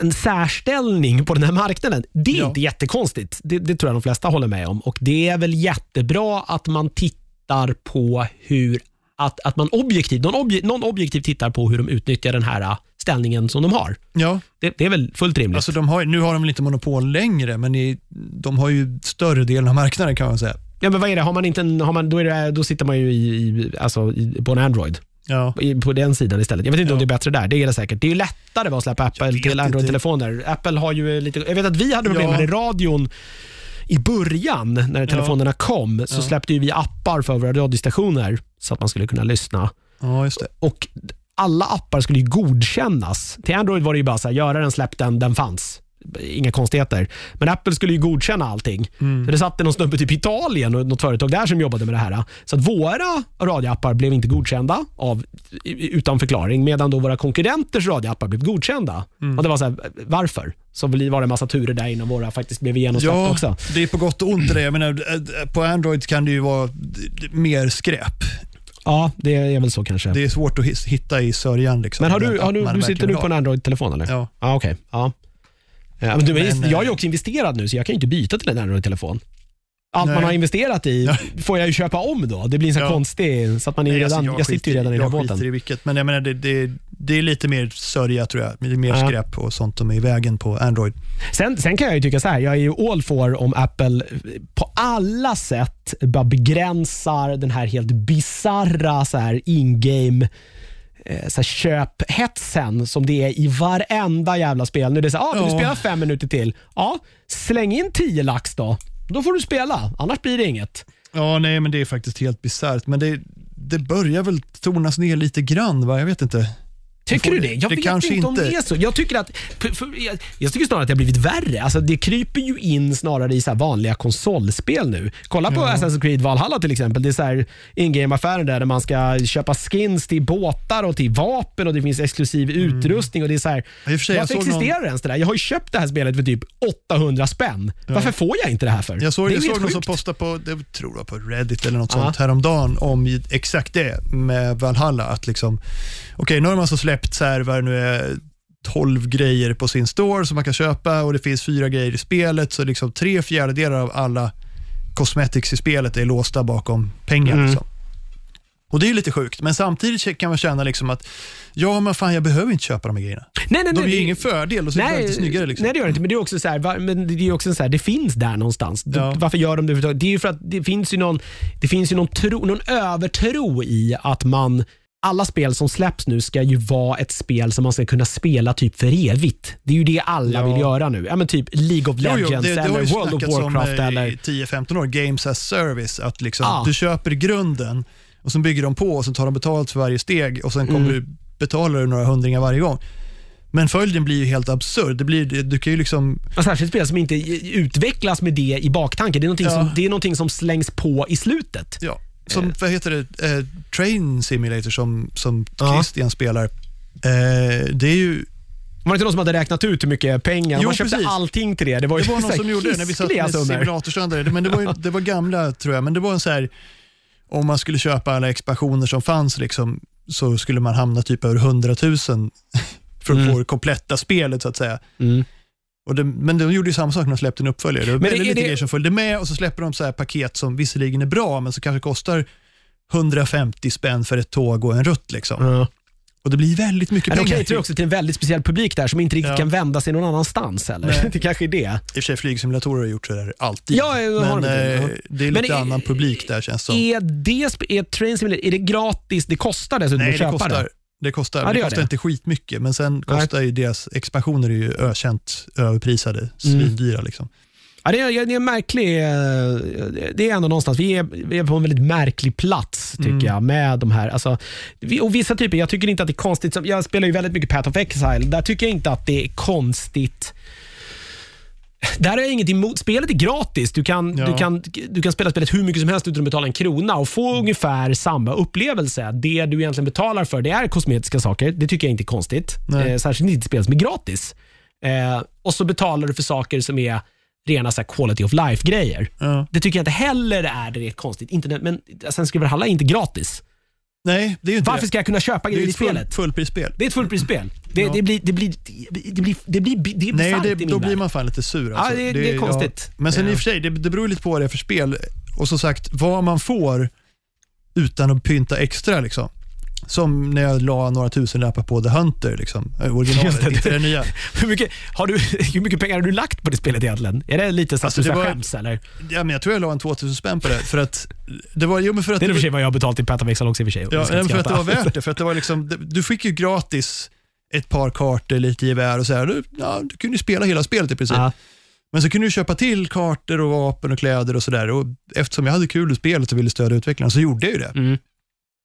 en särställning på den här marknaden. Det är
Ja.
inte jättekonstigt. Det, det tror jag de flesta håller med om. Och Det är väl jättebra att man tittar på hur att, att man objektivt, någon, obje, någon objektivt tittar på hur de utnyttjar den här eh, ställningen som de har.
Ja,
Det, det är väl fullt rimligt.
alltså de har, nu har de väl inte monopol längre, men i, de har ju större delen av marknaden kan man säga.
Ja, men vad är det? Har man inte en, har man, då, är det, då sitter man ju i, i, alltså, i, på en Android.
Ja.
På den sidan istället. Jag vet inte om
Ja.
det är bättre där. Det är det säkert. Det är ju lättare att släppa Apple till. Android-telefoner. Apple har ju lite... Jag vet att vi hade problem
Ja.
med det i radion i början när telefonerna kom. Så släppte vi appar för våra radiostationer så att man skulle kunna lyssna. Och alla appar skulle ju godkännas. Till Android var det ju bara så här, göra den, släpp den, den fanns. Inga konstigheter. Men Apple skulle ju godkänna allting. Så det satt någon snubbe typ i Italien och något företag där som jobbade med det här. Så att våra radioappar blev inte godkända av, utan förklaring, medan då våra konkurrenters radioappar blev godkända. Och det var så här, varför? Så var det en massa turer där innan våra faktiskt blev genomsläppta
Ja,
också.
det är på gott och ont det. Jag menar, eh, på Android kan det ju vara mer skräp.
Ja, det är väl så kanske.
Det är svårt att hitta i sörjan. Liksom,
Men har du, har du, du sitter nu på en. Android-telefon eller?
Ja.
Ja, okej. Ja. Ja, men du,
Men,
jag är ju
eh,
också investerad nu, så jag kan ju inte byta till en Android-telefon. Allt man
Nej.
har investerat i får jag ju köpa om då. Det blir så
Ja.
konstig, så att man är
Nej,
redan,
alltså,
jag, sitter ju redan i den här
Jag
båten.
skiter i vilket, men jag menar, det, det, det är lite mer sörja tror jag. Det är mer
Ja.
skräp och sånt som är i vägen på Android.
Sen, sen kan jag ju tycka så här, jag är ju all for om Apple på alla sätt bara begränsar den här helt bizarra så här in-game eh, så här köphetsen som det är i varenda jävla spel. Nu är det så här, ah, vill du spela fem minuter till? Ja, släng in tio lax då. Då får du spela, annars blir det inget.
Ja, nej, men det är faktiskt helt bisarrt. Men det, det börjar väl tonas ner lite grann, va? Jag vet inte.
Tycker du det? Jag
det
vet
kanske
inte om
inte.
det är så. Jag tycker, att, jag, jag tycker snarare att det har blivit värre. Alltså, det kryper ju in snarare i så här vanliga konsolspel nu. Kolla på Assassin's Creed Valhalla till exempel. Det är så här in-game-affärer där man ska köpa skins till båtar och till vapen och det finns exklusiv utrustning. och det är så här,
Ja, jag
Varför
såg
existerar
någon-
ens det där? Jag har ju köpt det här spelet för typ 800 spänn. Varför får jag inte det här för?
Jag såg,
det är
jag såg någon som postade på, det tror jag på Reddit eller något
Ja.
sånt häromdagen om exakt det med Valhalla. Att liksom, okej, nu har man så släppt så här, vad det nu är, 12 grejer på sin store som man kan köpa och det finns fyra grejer i spelet. Så liksom tre fjärdedelar av alla cosmetics i spelet är låsta bakom pengar.
Mm.
Liksom. Och Det är ju lite sjukt, men samtidigt kan man känna liksom att ja, men fan jag behöver inte köpa de här grejerna.
Nej, nej,
De
nej,
ger
det-
ingen fördel och så är det lite snyggare. Liksom.
nej, det gör det inte. Men det är också så här, men det är också så här, det finns där någonstans.
Ja.
Varför gör de det? Det är ju för att det finns ju någon, det finns ju någon, tro, någon övertro i att man alla spel som släpps nu ska ju vara ett spel som man ska kunna spela typ för evigt. Det är ju det alla
Ja.
vill göra nu. Ja, men typ League of
Jo,
Legends
jo, det, det har
eller World of
om
Warcraft. eller...
i 10-15 år, Games as Service. Att liksom,
Ja.
Du köper grunden och sen bygger de på och så tar de betalt för varje steg och sen kommer
Mm.
du betala några hundringar varje gång. Men följden blir ju helt absurd. Det blir, du kan ju liksom,
Särskilt spel som inte utvecklas med det i baktanken. Det är någonting,
Ja.
som, det är någonting som slängs på i slutet.
ja, som, vad heter det, eh, Train Simulator som, som
Ja.
Christian spelar. Eh, det är ju,
Var det inte någon som hade räknat ut hur mycket pengar?
Jo,
Man köpte
precis.
allting till det. Det var,
det var någon som gjorde det när vi satt med
summor.
simulatorstundare. Men det var, ju, det var gamla tror jag, men det var en så här, om man skulle köpa alla expansioner som fanns liksom, så skulle man hamna typ över 100 000 för att
Mm.
få det kompletta spelet så att säga.
Mm.
Det, men de gjorde ju samma sak när de släppte en uppföljare. Det
Men
väldigt
är
lite
det-
grejer som följde med och så släpper de så här paket som visserligen är bra, men som kanske kostar 150 spänn för ett tåg och en rutt. Liksom.
Ja.
Och det blir väldigt mycket
Men de
pengar.
caterar också till en väldigt speciell publik där som inte riktigt
Ja.
kan vända sig någon annanstans. Eller?
Nej.
Det kanske är det.
I och för sig flygsimulatorer har gjort sådär alltid.
Ja,
men
det.
eh, det är
Men
lite
är-
annan publik där känns det som.
Är, det, är Train Simulator är det gratis? Det kostar dessutom
Nej,
att
det
köpa
kostar.
det?
Det kostar,
Ja, det
det kostar
det.
inte skitmycket, men sen
Nej.
kostar ju deras expansioner är ju ökänt överprisade, svindyra. Liksom.
Ja, det, är, det är en märklig... eh, Det är ändå någonstans, vi är, vi är på en väldigt märklig plats tycker
Mm.
jag med de här. Alltså, och vissa typer, jag tycker inte att det är konstigt. Jag spelar ju väldigt mycket Path of Exile. Där tycker jag inte att det är konstigt. Där har jag inget emot. Spelet är gratis. Du kan,
Ja.
du, kan, du kan spela spelet hur mycket som helst utan att betala en krona och få ungefär samma upplevelse. Det du egentligen betalar för det är kosmetiska saker. Det tycker jag inte är konstigt. Eh, särskilt inte ett spel som är gratis. Eh, och så betalar du för saker som är rena så quality of life-grejer.
Ja.
Det tycker jag inte heller är direkt konstigt. Internet, men sen ska Valhalla är inte gratis.
Nej, det är ju inte
Varför
det.
ska jag kunna köpa
Det är
grejer
ju
i
ett full,
spelet?
fullprisspel.
Det är ett fullprisspel. Det, det, blir, det, blir, det, blir, det blir det är
Nej,
bisarrt
det,
i min
då
värld.
blir man fan lite sur.
Ja,
Alltså.
det- det är konstigt.
Men sen i och för sig, det, det beror lite på vad det är för spel. Och som sagt, vad man får utan att pynta extra. Liksom. Som när jag la några tusenlappar på The Hunter, liksom. eh, originalet,
det.
inte det nya.
Hur mycket, har du, hur mycket pengar har du lagt på det spelet egentligen? Är det lite så att
Alltså,
du
var-
skäms eller?
Ja, men jag tror jag la en 2000 spänn på det. För att det var, jo, men för att
Det är i och för sig vad jag har betalt i Pet också i och för sig.
Ja, men för att det var värt det. För att det var liksom, du fick ju gratis ett par kartor, lite gevär och så här. Du, ja, du kunde ju spela hela spelet i princip.
Ja.
Men så kunde du köpa till kartor och vapen och kläder och sådär. Eftersom jag hade kul i spelet och ville stödja utvecklarna så gjorde jag ju det.
Mm.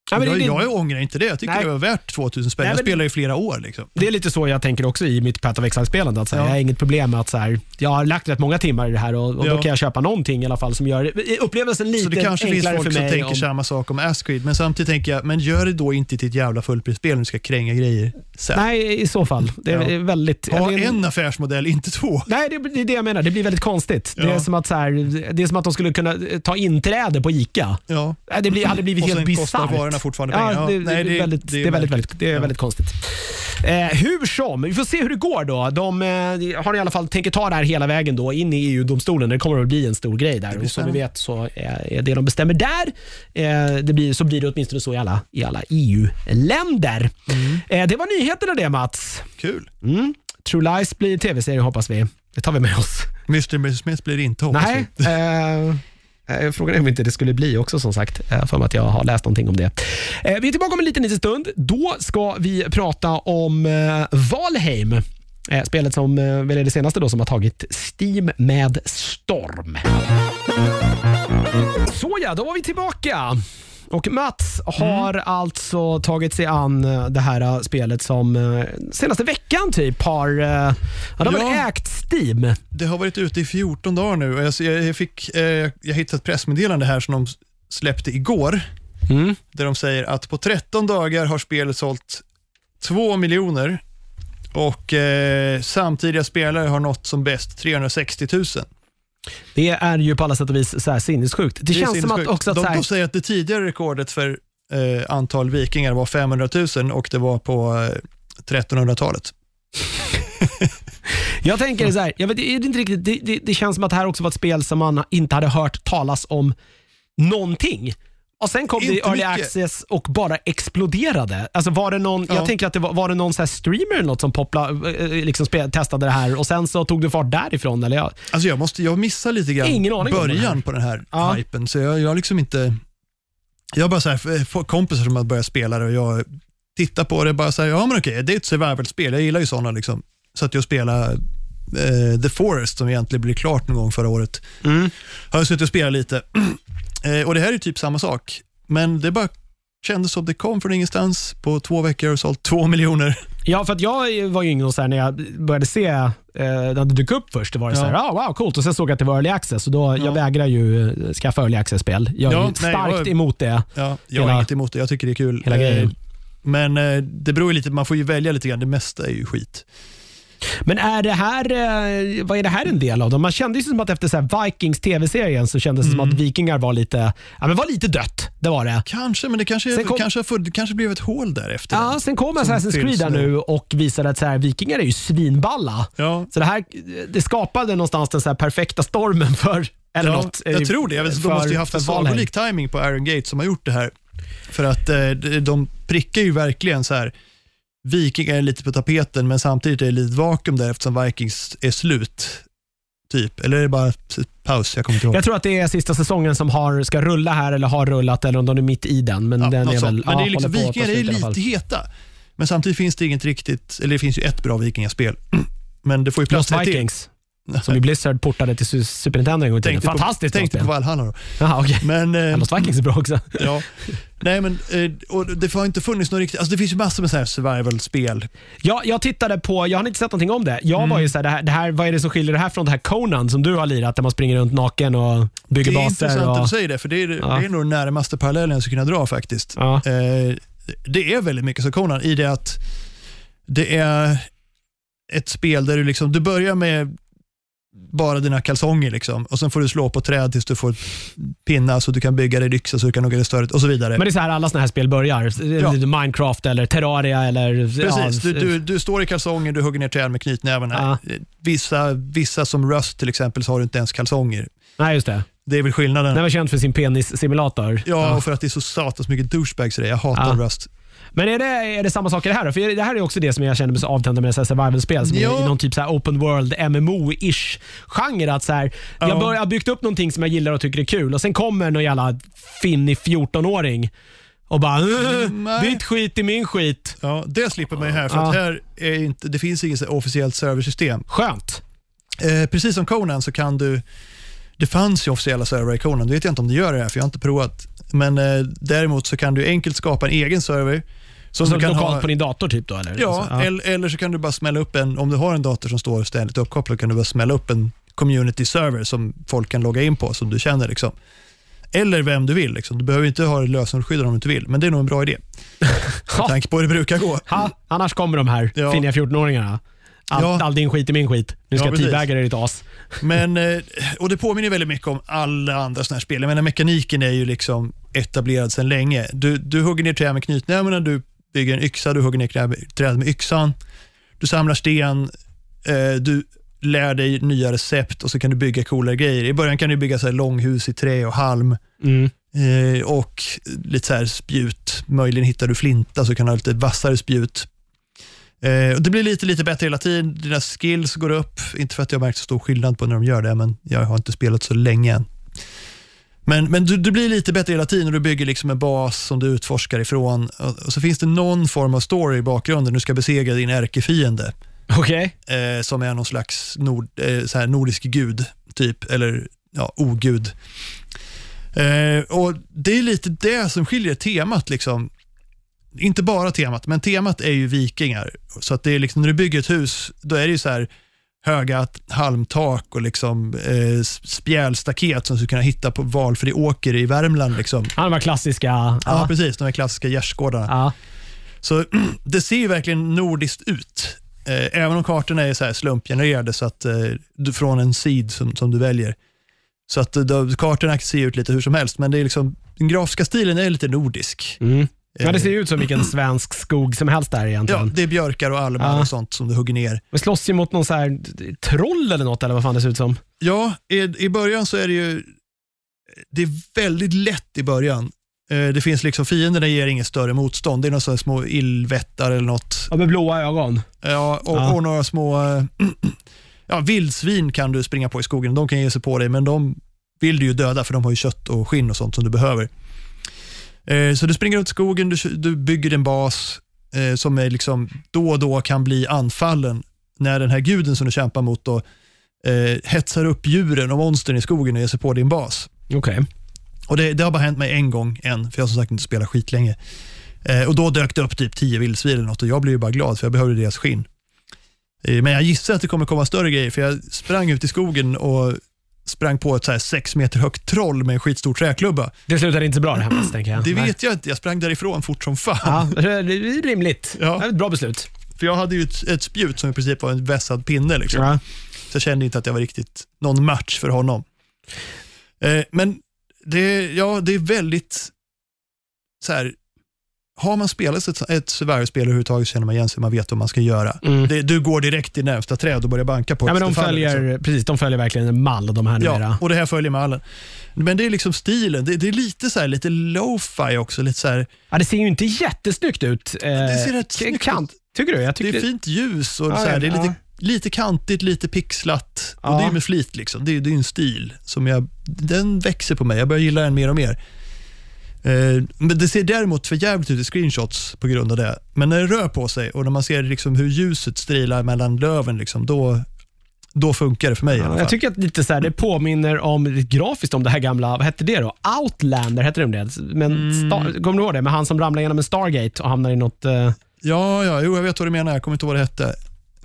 Det,
jag,
det,
jag ångrar inte det. Jag tycker
Nej.
det var värt 2000 spänn.
Nej,
jag spelade i flera år. Liksom.
det är lite så jag tänker också i mitt Path of Exile-spelande.
Ja.
Jag har inget problem med att så här, jag har lagt rätt många timmar i det här och, och då
Ja.
kan jag köpa någonting i alla fall som gör upplevelsen lite
Så det kanske finns
enklare
folk
för
som
mig.
tänker
om-
samma sak om Ascreed, men samtidigt tänker jag, men gör det då inte till ett jävla fullprisspel när du ska kränga grejer sen.
Nej, i så fall. Det är
Ja.
väldigt...
Ha
är-
en affärsmodell, inte två.
Nej, det, det är det jag menar. Det blir väldigt konstigt. Det, är som att, så här, det är som att de skulle kunna ta inträde på ICA.
Ja.
Nej, Det blir, hade blivit helt bisarrt.
Varorna fortfarande
Ja,
pengar. Ja,
det,
nej,
det, är väldigt,
det är
väldigt, väldigt, det är väldigt konstigt. Eh, hur som, vi får se hur det går då. De eh, har i alla fall tänker ta det här hela vägen då in i EU-domstolen. Det kommer att bli en stor grej där. Och som vi vet så är det de bestämmer där, eh, det blir, så blir det åtminstone så i alla, i alla EU-länder.
Mm.
Eh, det var nyheterna det Mats.
Kul.
Mm. True Lies blir tv-serie hoppas vi. Det tar vi med oss.
Mr. Smith blir inte hoppas
Nej,
vi.
Eh, frågan är om inte det skulle bli också som sagt. Eh, för mig att jag har läst någonting om det. Eh, vi är tillbaka om en liten, liten stund. Då ska vi prata om Valheim. Spelet som väl är det senaste då som har tagit Steam med storm. Så ja, då var vi tillbaka. Och Mats har alltså tagit sig an eh, det här eh, spelet som eh, senaste veckan typ har, ja, de har
Ja.
ägt Steam.
Det har varit ute i 14 dagar nu jag, jag, fick, jag hittade ett pressmeddelande här som de släppte igår,
Mm.
där de säger att på 13 dagar har spelet sålt 2 miljoner och eh, samtidiga spelare har nått som bäst 360 000.
Det är ju på alla sätt och vis så här sinnessjukt. Det,
är
känns som att
sinnessjukt.
också att
de,
här,
de säger att det tidigare rekordet för eh, antal vikingar var 500 000 och det var på eh, 1300-talet.
Jag tänker så här, jag vet, det, inte riktigt, det, det, det känns som att det här också var ett spel som man inte hade hört talas om någonting. Och Sen kom det i
Inte
early
mycket.
access och bara exploderade. Alltså var det någon,
Ja.
Jag tänker att det var, var det någon så här streamer eller något som popla, eh, liksom spel, testade det här och sen så tog det fart därifrån. Eller jag,
Alltså jag, måste, jag missar lite grann
Ingen aning
början på den här
Ja.
hypen, så jag, jag liksom inte... Jag har bara så här, får kompisar som har börjat spela det och jag tittar på det bara så här, ja men okej, det är ett survival-spel. Jag gillar ju sådana. Liksom. Så att jag spelar eh, The Forest som egentligen blev klart någon gång förra året.
Mm.
Har jag suttit och spelat lite. Eh, och Det här är typ samma sak, men det bara kändes som det kom från ingenstans. På två veckor och sålt två miljoner.
Ja, för att jag var ju ingen så här, när jag började se eh, när det dök upp först. Det var det så här,
Ja.
ah, wow, coolt. Och sen såg jag att det var early access. Och då,
Ja.
Jag vägrar ju eh, skaffa early access-spel. Jag är
Ja,
ju
nej,
starkt
och-
emot det.
Ja, jag
Hela-
inget emot det, jag tycker det är kul.
Hela
Eh,
grejen.
Men eh, det beror ju lite, man får ju välja lite grann. Det mesta är ju skit.
Men är det här, eh, vad är det här en del av? Då? Man kände ju som att efter så Vikings TV-serien så kändes det som
Mm.
att vikingar var lite, ja, men var lite dött. Det var det.
Kanske, men det kanske,
Sen kom-
kanske, det kanske blev ett hål där efter
Ja, sen kom
Som
Assassin's Creed där
nu.
och visade att så här, vikingar är ju svinballa.
Ja,
Så det här det skapade någonstans den så här perfekta stormen för, eller
ja,
något. eh,
jag tror det. Jag vet, de
för-
måste ju haft
för
en sagolik timing på Iron Gate som har gjort det här. För att eh, de- de prickar ju verkligen så här. Vikingar är lite på tapeten, men samtidigt är det lite vakuum där eftersom Vikings är slut. Typ. Eller är det bara paus? Jag kommer inte ihåg.
Jag tror att det är sista säsongen som har, ska rulla här eller har rullat eller om de är mitt i den. Men
Ja,
den är väl,
men det
ja,
är liksom,
ta
vikingar är lite heta. Men samtidigt finns det inget riktigt, eller det finns ju ett bra vikingaspel. Men det får ju plats
Lost. Vikings, som ju Blizzard portade till Su- Super Nintendo en gång i tiden. Fantastiskt
Tänkte på. Valhalla då.
Jaha, okej.
Men, eh,
Lost Vikings är bra också.
ja. Nej, men eh, och det har inte funnits något riktigt, alltså det finns ju massor med så här survival-spel.
Ja, jag tittade på, jag har inte sett någonting om det. Jag
Mm.
var ju så här, det här, det här, vad är det som skiljer det här från det här Conan som du har lirat, där man springer runt naken och bygger
Det är
baser?
intressant
Och,
att du säger det, för det är,
Ja.
det är nog den närmaste parallellen jag skulle kunna dra faktiskt.
ja.
Eh, det är väldigt mycket som Conan i det att det är ett spel där du liksom, du börjar med bara dina kalsonger liksom, och sen får du slå på träd tills du får pinnar så du kan bygga dig yxa så du kan hugga dig större och så vidare.
Men det är så här alla såna här spel börjar. Minecraft eller Terraria eller...
Precis,
ja,
du, du, du står i kalsonger, du hugger ner träd med knytnävarna.
Ja.
Vissa, vissa som Rust till exempel så har du inte ens kalsonger.
Nej, just det.
Det är väl skillnaden.
Den var känd för sin penissimulator.
Ja, och för att det är så satans mycket douchebags i det. Jag hatar
Ja.
Rust.
Men är det, är det samma sak i det här då? För det här är också det som jag känner mig så avtänd med survival-spel, som
Ja.
är i någon typ så här open world MMO-ish genre. Att så här, jag,
Ja.
bör, jag har byggt upp någonting som jag gillar och tycker är kul och sen kommer någon jävla finnig 14-åring och bara
nej.
“Ditt skit är min skit”.
Ja, det slipper man ju här, för
Ja.
att här är inte, det finns inget officiellt serversystem.
Skönt.
Eh, precis som Conan så kan du, det fanns ju officiella Conan, det vet jag inte om det gör det här, för jag har inte provat. Men eh, däremot så kan du enkelt skapa en egen server. Som
Så
du kan
lokalt
ha,
på din dator typ då eller?
Ja,
Så,
Eller, eller så kan du bara smälla upp en, om du har en dator som står ständigt uppkopplad, kan du bara smälla upp en community server som folk kan logga in på, som du känner. Liksom. Eller vem du vill. Liksom. Du behöver inte ha lösenordsskydd om du inte vill, men det är nog en bra idé. Med tanke på hur det brukar gå.
Ha, annars kommer de här
Ja.
finniga 14-åringarna. All,
Ja.
all din skit är min skit. Nu ska
Ja,
jag teabagga dig ditt as.
Men, eh, och det påminner väldigt mycket om alla andra sådana här spel. Jag menar, mekaniken är ju liksom etablerad sedan länge. Du, du hugger ner träd med knytnävarna, du bygger en yxa, du hugger ner träd med yxan, du samlar sten, eh, du lär dig nya recept och så kan du bygga coolare grejer. I början kan du bygga så här långhus i trä och halm
Mm.
eh, och lite så här spjut. Möjligen hittar du flinta så kan du ha lite vassare spjut. Eh, och det blir lite, lite bättre hela tiden. Dina skills går upp. Inte för att jag har märkt så stor skillnad på när de gör det, men jag har inte spelat så länge än. Men, men du, du blir lite bättre hela tiden och du bygger liksom en bas som du utforskar ifrån. Och, så finns det någon form av story i bakgrunden. Du ska besegra din ärkefiende
Okej.
eh, som är någon slags nord, eh, så här nordisk gud, typ, eller ja, ogud. Eh, och Det är lite det som skiljer temat. Liksom. Inte bara temat, men temat är ju vikingar. Så att det är liksom, när du bygger ett hus, då är det ju så här höga halmtak och liksom, eh, spjälstaket som du ska kunna hitta på valfri åker i Värmland. Liksom.
Han var klassiska. Ja.
Ja, precis. De här klassiska gärdsgårdarna.
Ja.
Så det ser ju verkligen nordiskt ut. Eh, även om kartorna är så här slumpgenererade så att, eh, från en sid som, som du väljer. Så att eh, då, kartorna ser ut lite hur som helst, men det är liksom, den grafiska stilen är lite nordisk.
Mm. Men det ser ju ut som vilken svensk skog som helst där
Ja,
egentligen.
det är björkar och almar
Ja.
och sånt som du hugger ner.
Vi slåss ju mot någon så här troll eller något, eller vad fan det ser ut som.
Ja, i, i början så är det ju det är väldigt lätt i början. Eh, det finns liksom, fienderna ger inget större motstånd. Det är några små illvättar eller något.
Ja, med blåa ögon.
Ja, och,
Ja.
och några små ja, vildsvin kan du springa på i skogen. De kan ge sig på dig, men de vill du ju döda för de har ju kött och skinn och sånt som du behöver. Eh, så du springer runt i skogen, du, du bygger en bas eh, som är liksom då och då kan bli anfallen när den här guden som du kämpar mot då, eh, hetsar upp djuren och monstren i skogen och ger sig på din bas.
Okej.
Och det, det har bara hänt mig en gång än, för jag har som sagt inte spelat skitlänge. Eh, och Då dök det upp typ tio vildsvin eller något och jag blev ju bara glad för jag behövde deras skinn. Eh, men jag gissar att det kommer komma större grejer för jag sprang ut i skogen och sprang på ett så här sex meter högt troll med en skitstor träklubba.
Det slutade inte så bra det här med, tänker jag.
Det vet jag inte, jag sprang därifrån fort som fan.
Ja, det är rimligt.
Ja.
Det är ett bra beslut.
För jag hade ju ett, ett spjut som i princip var en vässad pinne. Liksom.
Ja.
Så jag kände inte att jag var riktigt någon match för honom. Eh, men det, ja, det är väldigt så här, har man spelat ett, ett survival-spel överhuvudtaget så känner man igen sig, man vet vad man ska göra.
Mm.
Det, du går direkt till närmsta träd och börjar banka på
Ja, men de,
det
följer,
liksom.
precis, de följer verkligen en mall, de här numera.
Ja, och det här följer mallen. Men det är liksom stilen, det, det är lite så här, lite lo-fi också. Lite så här,
Ja, det ser ju inte jättesnyggt ut. Eh,
det ser rätt
k-
snyggt
kant, Tycker du? Jag
det
tycker
är fint ljus och
Ja,
så här, det är
ja.
lite, lite kantigt, lite pixlat.
Ja.
Och det är med flit. Liksom. Det, är, det är en stil som jag, den växer på mig. Jag börjar gilla den mer och mer. Eh, men det ser däremot för jävligt ut i screenshots på grund av det. Men när det rör på sig och när man ser liksom hur ljuset strilar mellan löven, liksom, då, då funkar det för mig i alla
Ja,
fall.
jag tycker att lite så här, det påminner om lite grafiskt om det här gamla, vad hette det då? Outlander hette det det? Men
Mm.
Star, kommer du ihåg det? Med han som ramlar genom en Stargate och hamnar i något... Uh,
Ja, ja, jo, jag vet vad du menar. Jag kommer inte ihåg vad det hette.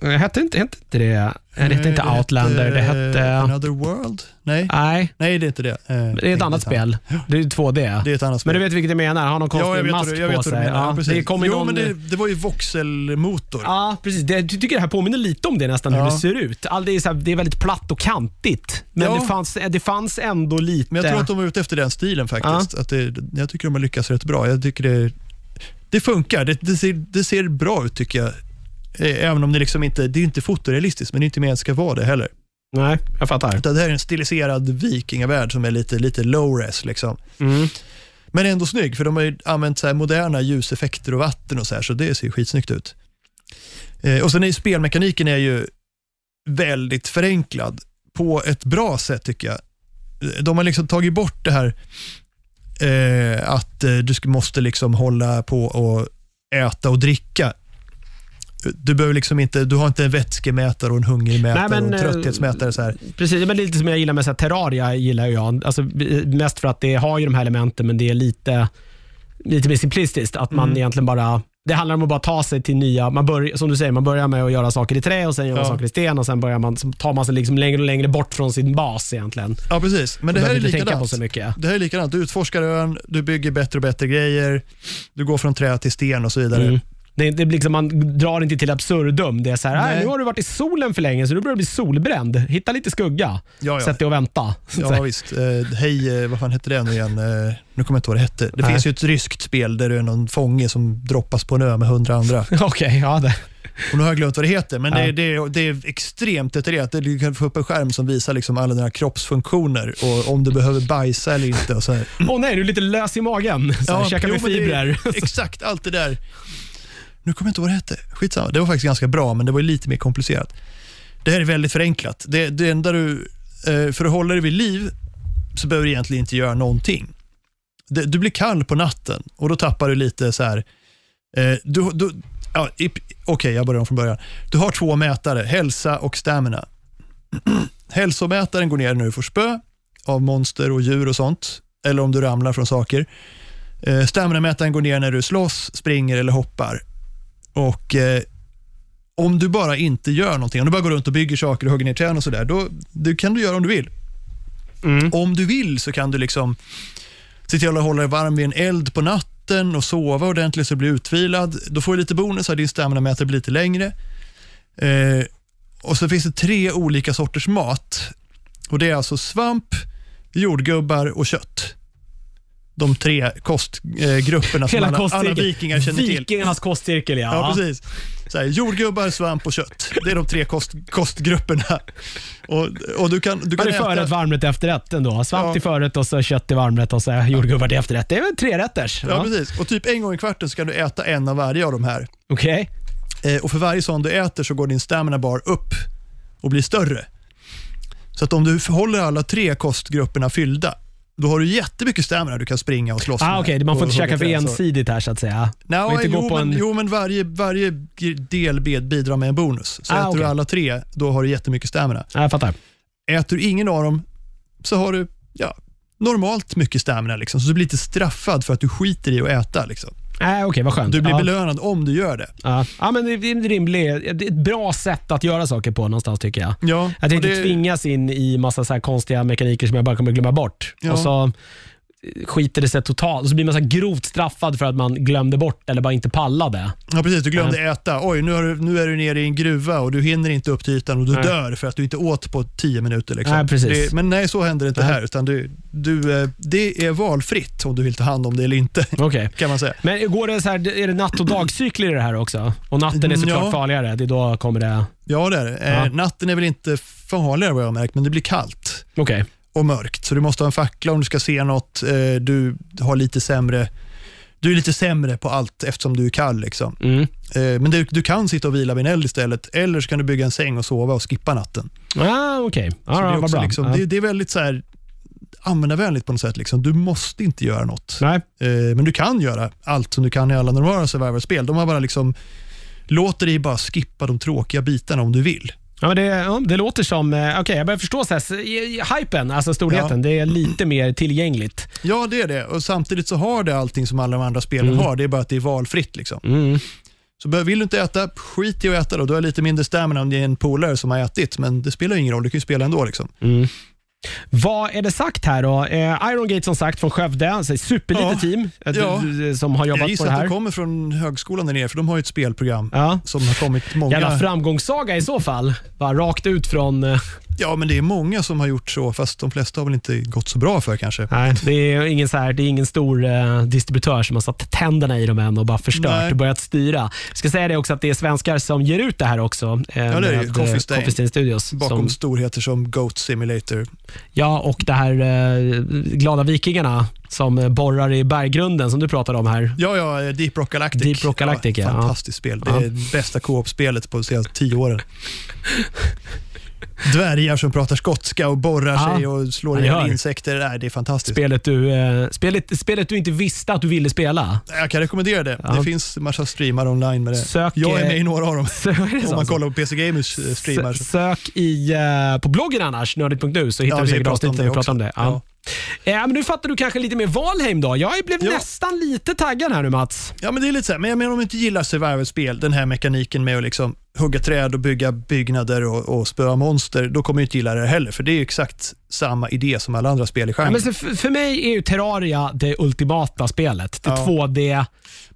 Hette inte, hette inte det? Det hette inte
Eh,
Outlander, det hette...
Another World? Nej,
Nej,
nej det är inte det. Eh,
det är ett annat spel. Det är 2D.
Det är ett annat spel.
Men du vet vilket jag menar? Han har någon konstig
ja, jag vet,
mask
jag vet
på sig.
menar. Ja,
Ja,
precis.
det kommer
jo,
någon...
men det, det var ju voxelmotor.
Ja, precis. Det, jag tycker det här påminner lite om det nästan, hur
Ja.
det ser ut. All det, är så här, det är väldigt platt och kantigt, men
Ja.
det, fanns, det fanns ändå lite...
Men jag tror att de var ute efter den stilen faktiskt. Att det, jag tycker de har lyckats rätt bra. Jag tycker det, det funkar. Det, det, ser, det ser bra ut tycker jag. Eh, Även om det liksom inte det är inte fotorealistiskt, men det är inte det ska vara det heller.
Nej, jag fattar.
Utan Det här är en stiliserad vikingavärld som är lite, lite low-res. Liksom.
Mm.
Men ändå snygg, för de har ju använt så moderna ljuseffekter och vatten och så här, så det ser skitsnyggt ut. Eh, och sen är spelmekaniken är ju väldigt förenklad på ett bra sätt tycker jag. De har liksom tagit bort det här eh, att eh, du måste liksom hålla på och äta och dricka. Du, behöver liksom inte, du har inte en vätskemätare och en hungermätare
Nej, men,
och en
eh,
trötthetsmätare. Så här.
Precis, men lite som jag gillar med så här, Terraria. gillar jag. Alltså, mest för att det har ju de här elementen, men det är lite, lite mer simplistiskt. Att man
Mm.
egentligen bara det handlar om att bara ta sig till nya, man börjar, som du säger, man börjar med att göra saker i trä och sen gör man
Ja.
saker i sten och sen börjar man, tar man sig liksom längre och längre bort från sin bas egentligen.
Ja, precis. Men det här är likadant.
så mycket.
Det här är likadant. Du utforskar ön, du bygger bättre och bättre grejer, du går från trä till sten och så vidare.
Mm. Det, det blir liksom, man drar inte till absurdum. Det är så här,
Nej.
"Nej, nu har du varit i solen för länge så du börjar bli solbränd. Hitta lite skugga.
Ja, ja.
Sätt dig och vänta.
Ja visst. Eh, hej, eh, vad fan hette det nu igen? Eh, nu kommer jag inte ihåg vad det hette. Det
Nej.
finns ju ett ryskt spel där du är någon fånge som droppas på en ö med hundra andra.
Okej, ja det.
Och nu har jag glömt vad det heter, men
Ja.
det, det, är- det är extremt detaljerat. Det- Du kan få upp en skärm som visar liksom alla dina kroppsfunktioner och om du behöver bajsa eller inte.
Åh nej, du är lite lös i magen. Så här, käka
jo,
med
det är
fibrer.
Exakt allt det där. Nu kommer jag inte ihåg vad det hette. Skitsamma. Det var faktiskt ganska bra, men det var lite mer komplicerat. Det här är väldigt förenklat. Det, det enda du, eh, för att hålla dig vid liv så behöver du egentligen inte göra någonting. Det, du blir kall på natten och då tappar du lite så här. Eh, du, du, ja, Okej, Okej, jag börjar om från början. Du har två mätare, hälsa och stamina. Hälsomätaren går ner när du får spö av monster och djur och sånt, eller om du ramlar från saker. Eh, stamina-mätaren går ner när du slåss, springer eller hoppar. Och eh, Om du bara inte gör någonting, om du bara går runt och bygger saker och hugger ner träd och sådär, då det kan du göra om du vill.
Mm.
Om du vill så kan du liksom se till att hålla dig varm vid en eld på natten och sova ordentligt så du blir utvilad. Då får du lite bonus, din stamina-mätare blir lite längre. Eh, och så finns det tre olika sorters mat. Och Det är alltså svamp, jordgubbar och kött. De tre kostgrupperna som alla, alla vikingar känner till.
Vikingarnas kostcirkel, ja.
Ja, precis. Så här, jordgubbar, svamp och kött. Det är de tre kost, kostgrupperna. Och, och du kan, du kan
det förrätt,
äta...
varmrätt, efterrätt ändå? Svamp
Ja.
till förrätt och så kött till varmrätt och så jordgubbar till efterrätt. Det är väl tre rätters?
Ja, precis. Och typ en gång i kvarten så kan du äta en av varje av de här.
Okej.
Eh, och för varje sån du äter så går din stamina bar upp och blir större. Så att om du håller alla tre kostgrupperna fyllda, då har du jättemycket stamina du kan springa och slåss
Ah,
med.
Okej, man får inte käka för ensidigt här så att säga. Och inte gå
jo,
på
men,
en-
jo, men varje, varje del bidrar med en bonus. Så
Ah,
äter du
okej.
alla tre, då har du jättemycket stamina.
Ja, Jag fattar.
Äter du ingen av dem, så har du ja, normalt mycket stamina. Liksom. Så du blir lite straffad för att du skiter i att äta. Liksom.
Nej, okej, vad skönt.
Du blir
ja.
belönad om du gör det.
Ja. ja, men det är en rimlig, det är ett bra sätt att göra saker på någonstans tycker jag.
Ja,
Att inte
det-
tvingas in i massa så här konstiga mekaniker som jag bara kommer glömma bort.
Ja.
Och så skiter det sig totalt så blir man så grovt straffad för att man glömde bort eller bara inte pallade.
Ja, precis. Du glömde äta. Oj, nu, du, nu är du nere i en gruva och du hinner inte upp till ytan och du
Nej.
dör för att du inte åt på tio minuter. Liksom.
Nej, precis.
Det, men nej, så händer det inte
Nej.
här. Utan du, du, eh, det är valfritt om du vill ta hand om det eller inte,
Okej.
kan man säga.
Men går det så här, är det natt och dagcykler i det här också? Och natten är såklart
Ja.
farligare. Det är då kommer det...
Ja, det är det. Eh,
Ja.
Natten är väl inte farligare vad jag har märkt, men det blir kallt
Okej.
Och mörkt. Så du måste ha en fackla om du ska se något. Eh, du har lite sämre du är lite sämre på allt eftersom du är kall. Liksom.
Mm.
Eh, men du, du kan sitta och vila vid en eld istället, eller så kan du bygga en säng och sova och skippa natten.
Ah, Okej.
Så
Ja,
det, är också
bra.
liksom,
ja.
det, det är väldigt så här, användarvänligt på något sätt. Liksom. Du måste inte göra något.
Nej.
Eh, men du kan göra allt som du kan i alla normala survival-spel. De har bara liksom, låter dig bara skippa de tråkiga bitarna om du vill.
Ja, men det, ja, det låter som... eh, Okej, jag börjar förstå så här, s- i- i hypen, alltså storheten. Det är lite mer tillgängligt.
Ja, det är det. Och Samtidigt så har det allting som alla de andra spelen
Mm.
har. Det är bara att det är valfritt. Liksom.
Mm.
Så bör- vill du inte äta, skit i att äta då. Du har lite mindre stamina om det är en polare som har ätit, men det spelar ju ingen roll. Du kan ju spela ändå. Liksom.
Vad är det sagt här då? Eh, Iron Gate som sagt från Skövde, alltså superlitet
Ja.
team eh,
Ja.
som har
Jag
jobbat på
gissar
det
att det
här.
kommer från högskolan där nere, för de har ju ett spelprogram
Ja.
som har kommit många...
Jävla framgångssaga i så fall. Bara rakt ut från... eh,
Ja, men det är många som har gjort så, fast de flesta har väl inte gått så bra för kanske.
Nej, det är ingen, så här, det är ingen stor eh, distributör som har satt tänderna i dem än och bara förstört
Nej.
och börjat styra. Jag ska säga det också att det är svenskar som ger ut det här också. Eh,
Ja, det är det.
eh,
Coffee Stain
Studios.
Bakom
Som,
storheter som Goat Simulator.
ja, och det här eh, Glada Vikingarna som eh, borrar i berggrunden som du pratade om här.
Ja, ja, Deep Rock Galactic.
Deep Rock Galactic, ja.
Fantastiskt spel. Det
Ja.
är det bästa co-op-spelet på de senaste tio åren. Dvärgar som pratar skotska och borrar
Ja.
sig och slår ihjäl insekter. Nej, det är fantastiskt.
Spelet du, eh, spelet, spelet du inte visste att du ville spela.
Jag kan rekommendera det.
Ja.
Det finns massa streamar online med det.
Sök,
jag är
eh,
med i några av dem.
Så
Om man kollar på PC Gamers eh, streamar.
Sök i, eh, på bloggen annars, nördigt.nu, så hittar
Ja,
du säkert
pratar
avsnitt
om
där
det
vi pratar om det. Ja. Eh, men nu fattar du kanske lite mer Valheim då. Jag blev
Ja.
nästan lite taggad här nu Mats.
Ja, men det är lite så här, men jag menar om du inte gillar survival-spel, den här mekaniken med att liksom hugga träd och bygga byggnader och, och spöa monster, då kommer du inte gilla det heller, för det är ju exakt samma idé som alla andra spel i
Ja,
genren.
men så för, för mig är ju Terraria det ultimata spelet. Det
Ja.
2D.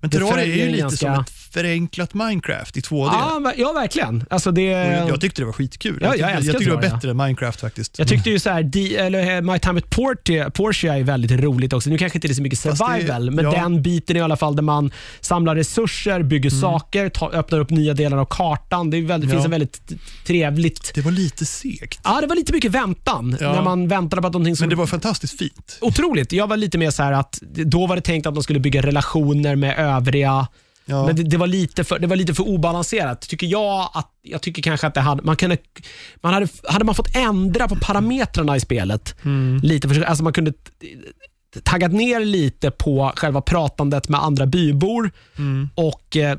Men Terraria är ju lite
ganska-
som ett förenklat Minecraft i 2D.
Ja, ja, verkligen. Alltså det,
Och jag tyckte det var skitkul.
Ja, jag
tyckte, jag tyckte det var bättre än Minecraft faktiskt.
jag tyckte ju så här, di, eller eh, My Time at Portia, Porsche är väldigt roligt också. Nu kanske inte det är så mycket
Fast det-
survival, men
ja.
den biten i alla fall där man samlar resurser, bygger saker, ta, öppnar upp nya delar av kartan. Det, väldigt,
Mm. Ja.
finns en väldigt trevligt
Det var lite segt.
Ja, det var lite mycket väntan. När man väntade på att någonting som...
Men det var fantastiskt fint.
Otroligt. Jag var lite mer så här att då var det tänkt att de skulle bygga relationer med övriga.
Ja.
Men det, det, var lite för, det var lite för obalanserat. Tycker jag att jag tycker kanske att det hade, man kunde, man hade, hade man fått ändra på parametrarna i spelet
Mm.
lite, för, alltså man kunde taggat ner lite på själva pratandet med andra bybor
Mm.
och eh,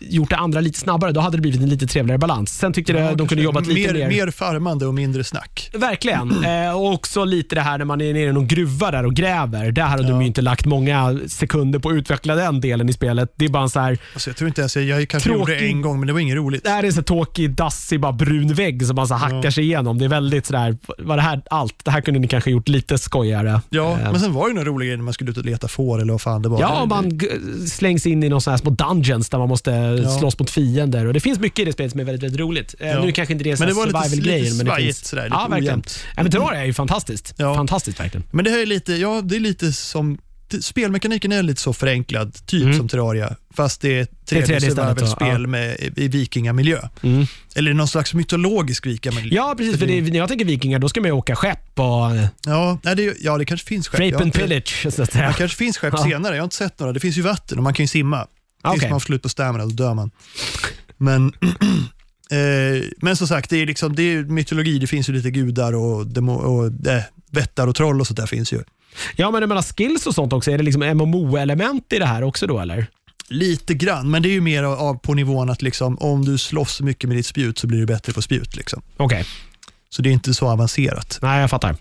gjort det andra lite snabbare. Då hade det blivit en lite trevligare balans. Sen tyckte jag de kunde jobbat lite
mer, mer farmande och mindre snack.
Verkligen. Eh, och också lite det här när man är nere i någon gruva där och gräver. Där hade de ju inte lagt många sekunder på att utveckla den delen i spelet. Det är bara en så här,
Alltså, jag tror inte ens, jag, jag kanske gjorde det
Tråkig-
en gång, men det var inget roligt.
det här är så tråkig, dassig, bara brun vägg som man så hackar sig igenom. Det är väldigt sådär, var det här allt? Det här kunde ni kanske gjort lite skojigare.
Ja,
Eh,
men sen var det ju några roliga grejer när man skulle ut och leta får eller vad fan det var.
Ja, man slängs in i någon sån här små dungeons där man måste slåss mot fiender. Och Det finns mycket i det spelet som är väldigt, väldigt roligt. Eh,
Ja.
Nu kanske inte det är
Men det var lite-
survival-grejer,
lite
men det finns.
sådär, lite
ja, verkligen. Ja, men Terraria är ju fantastiskt.
Ja.
Fantastiskt verkligen.
Men det här är lite, ja det är lite som, spelmekaniken är lite så förenklad, typ
Mm.
som Terraria, fast det är tredje,
tredje ja.
med, i vikingamiljö.
Mm.
Eller någon slags mytologisk vikingamiljö.
Ja, precis. För det, när jag tänker vikingar, då ska man ju åka skepp och
Ja, nej, det, ja, det kanske finns skepp.
Rape and pillage. Så att säga.
Det kanske finns skepp
Ja.
senare, jag har inte sett några. Det finns ju vatten och man kan ju simma. Tills
Okej.
man får slut på stamina, då dör man. Men, eh, men som sagt, det är, liksom, det är mytologi, det finns ju lite gudar och, demo, och eh, vättar och troll och sånt där finns ju.
Ja, men jag menar skills och sånt också. Är det liksom MMO-element i det här också då eller?
Lite grann, men det är ju mer av, på nivån att liksom, om du slåss mycket med ditt spjut så blir du bättre på spjut. Liksom.
Okej,
Så det är inte så avancerat.
nej jag fattar.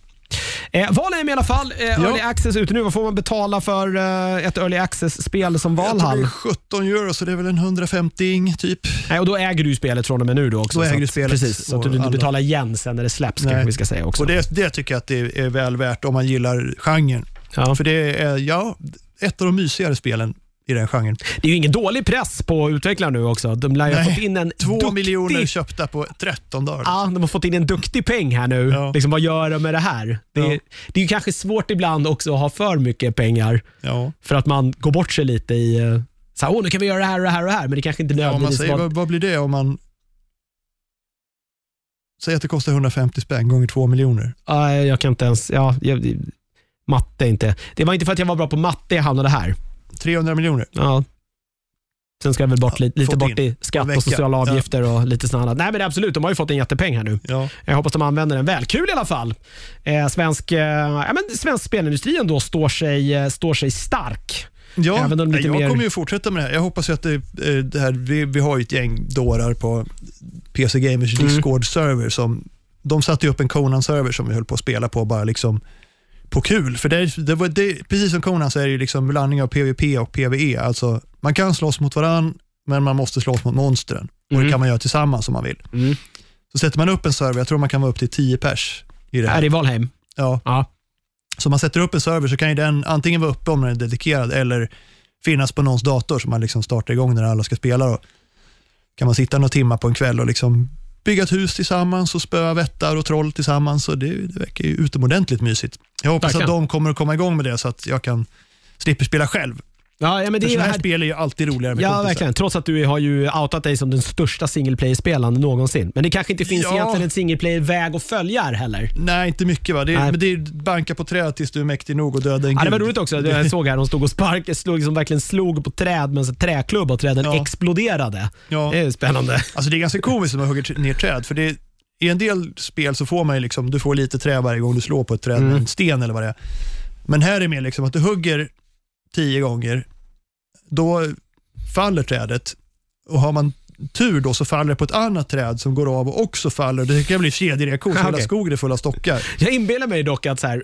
Eh, Valheim i alla fall. Eh,
Ja.
Early access ute nu. Vad får man betala för eh, ett early access-spel som
tror det är
Valhall?
17 euro, så det är väl en 1150 ing typ.
Nej, och då äger du spelet från och med nu då också.
Då äger du spelet
Precis, så att du
alla-
betalar igen sen när det släpps
Nej.
kanske vi ska säga också.
Och det, det tycker jag att det är väl värt om man gillar genren.
ja.
För det är ja, ett av de mysigare spelen i den genren.
Det är ju ingen dålig press på utvecklarna nu också. De lär ju ha
Nej,
fått in en
Två
duktig...
miljoner köpta på 13 dagar.
Ja, de har fått in en duktig peng här nu.
Ja.
Liksom, vad gör de med det här? Det, är-
Ja.
det är ju kanske svårt ibland också att ha för mycket pengar
Ja.
för att man går bort sig lite i eh, så här, Åh, nu kan vi göra det här och det här och det här, men det kanske inte
Ja, om man
nödvändigtvis
säger, vad, vad blir det om man Säg att det kostar 150 spänn gånger 2 miljoner.
Ja, jag kan inte ens... Ja, jag, matte inte. Det var inte för att jag var bra på matte jag hamnade här.
300 miljoner.
Ja. Sen ska jag väl bort
Ja,
lite, bort
in.
i skatt och sociala avgifter och lite sånt annat. Nej men absolut, de har ju fått en jättepeng här nu.
Ja.
Jag hoppas de använder den väl. Kul i alla fall. Eh, svensk, eh, ja, men svensk spelindustri ändå står sig, eh, står sig stark.
Ja,
Även om lite
jag
mer-
kommer ju fortsätta med det här. Jag hoppas att det, eh, det här, vi, vi har ju ett gäng dårar på PC Gamers
Mm.
Discord-server som de satte ju upp en Conan-server som vi höll på att spela på bara liksom på kul. För det, är- det var, det, precis som Conan så är det ju liksom blandning av PVP och PVE. Alltså, man kan slåss mot varann, men man måste slåss mot monstren. Och
Mm.
det kan man göra tillsammans om man vill.
Mm.
Så sätter man upp en server, jag tror man kan vara upp till 10 pers i det
Här
här.
i Valheim.
Ja.
Ja.
Så man sätter upp en server så kan ju den antingen vara uppe om den är dedikerad eller finnas på någons dator som man liksom startar igång när alla ska spela. Då. kan man sitta några timmar på en kväll och liksom bygga ett hus tillsammans och spöa vättar och troll tillsammans. Och det, det verkar ju utomordentligt mysigt. Jag hoppas
Verkligen.
att de kommer att komma igång med det så att jag kan slippa spela själv.
Ja, ja, men det
För
är
här spel är ju alltid roligare med
ja,
kompisar.
verkligen. Trots att du har ju outat dig som den största single player-spelaren någonsin. Men det kanske inte finns
Ja.
egentligen en single player-väg att följa här heller.
Nej, inte mycket va. Det är,
Nej.
men det är banka på träd tills du är mäktig nog och döda en
Ja, det var roligt också. Jag såg här, de stod och sparkade, slog, liksom verkligen slog på träd med en träklubba och träden
Ja.
exploderade.
Ja.
Det är spännande.
Alltså det är ganska komiskt när man hugger ner träd, för det, i en del spel så får man ju liksom, du får lite trä varje gång du slår på ett träd med
Mm.
en sten eller vad det är. Men här är det mer liksom att du hugger tio gånger, då faller trädet och har man tur då så faller det på ett annat träd som går av och också faller. Det kan bli kedjereaktion, så
Ah,
hela skogen är full av stockar.
Jag inbillar mig dock att så här,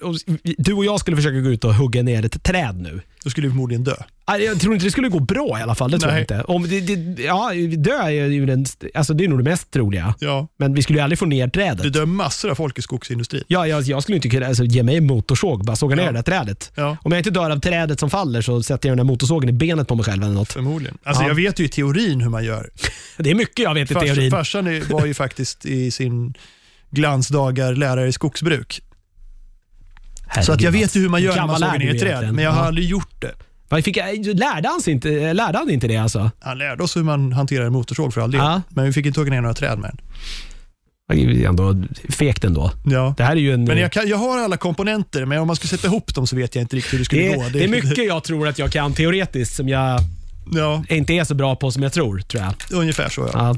du och jag skulle försöka gå ut och hugga ner ett träd nu.
Då skulle du förmodligen dö.
Jag tror inte det skulle gå bra i alla fall. Det tror
Nej.
jag inte. Om det, det, ja, dö är ju den, alltså det är nog det mest troliga.
Ja.
Men vi skulle ju aldrig få ner trädet.
Det dör massor av folk i skogsindustrin.
Ja, jag, jag skulle inte kunna alltså, ge mig en motorsåg bara såga ner
Ja.
det där trädet.
Ja.
Om jag inte dör av trädet som faller så sätter jag den där motorsågen i benet på mig själv eller något.
Förmodligen. Alltså
Ja.
jag vet ju i teorin hur man gör.
Det är mycket jag vet i
Fars,
teorin.
farsan är- var ju faktiskt i sin glansdagar lärare i skogsbruk. Så att jag vet ju hur man gör när man sågar ner ett träd, men jag har aldrig gjort det.
Fick lärde, han inte, lärde han inte det alltså?
Han lärde oss hur man hanterar en motorsåg för all del,
Ja.
men vi fick inte hugga ner några träd med den.
Det ändå fegt ändå.
Ja.
Det här är ju en...
Men jag, kan, jag har alla komponenter, men om man skulle sätta ihop dem så vet jag inte riktigt hur det skulle
det,
gå.
är, det är mycket jag tror att jag kan teoretiskt som jag
Ja,
inte är så bra på som jag tror. tror jag.
ungefär så ja.
Ja,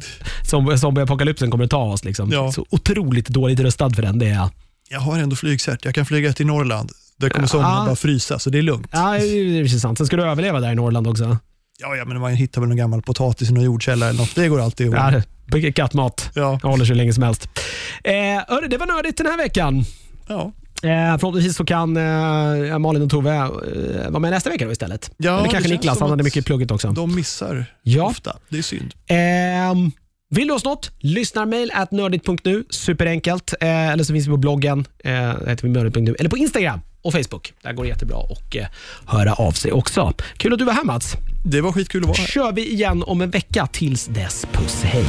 som, zombieapokalypsen kommer ta oss. Liksom.
Ja.
Så otroligt dåligt rustad för den, det är jag.
Jag har ändå flygcert, jag kan flyga till Norrland. Där kommer somliga
Ja.
bara frysa, så det är lugnt.
Ja, det är precis sant. Sen ska du överleva där i Norrland också.
Ja, ja men man hittar väl någon gammal potatis i någon jordkälla eller något. Det går alltid ihop.
Ja, kattmat.
Ja.
Jag håller så länge som helst. Eh, hörru, det var nördigt den här veckan.
Ja.
Eh, förhoppningsvis så kan eh, Malin och Tove eh, vara med nästa vecka då istället.
Ja,
Eller kanske Niklas, han hade mycket plugget också.
De missar
Ja.
ofta. Det är synd.
Ehm, vill du oss något? Lyssnarmail at nördigt.nu. Superenkelt. Eh, eller så finns vi på bloggen. Eh, heter vi nördigt.nu. Eller på Instagram och Facebook. Där går det jättebra att eh, höra av sig också. Kul att du var här Mats.
Det var skitkul att vara här.
kör vi igen om en vecka. Tills dess, puss hej.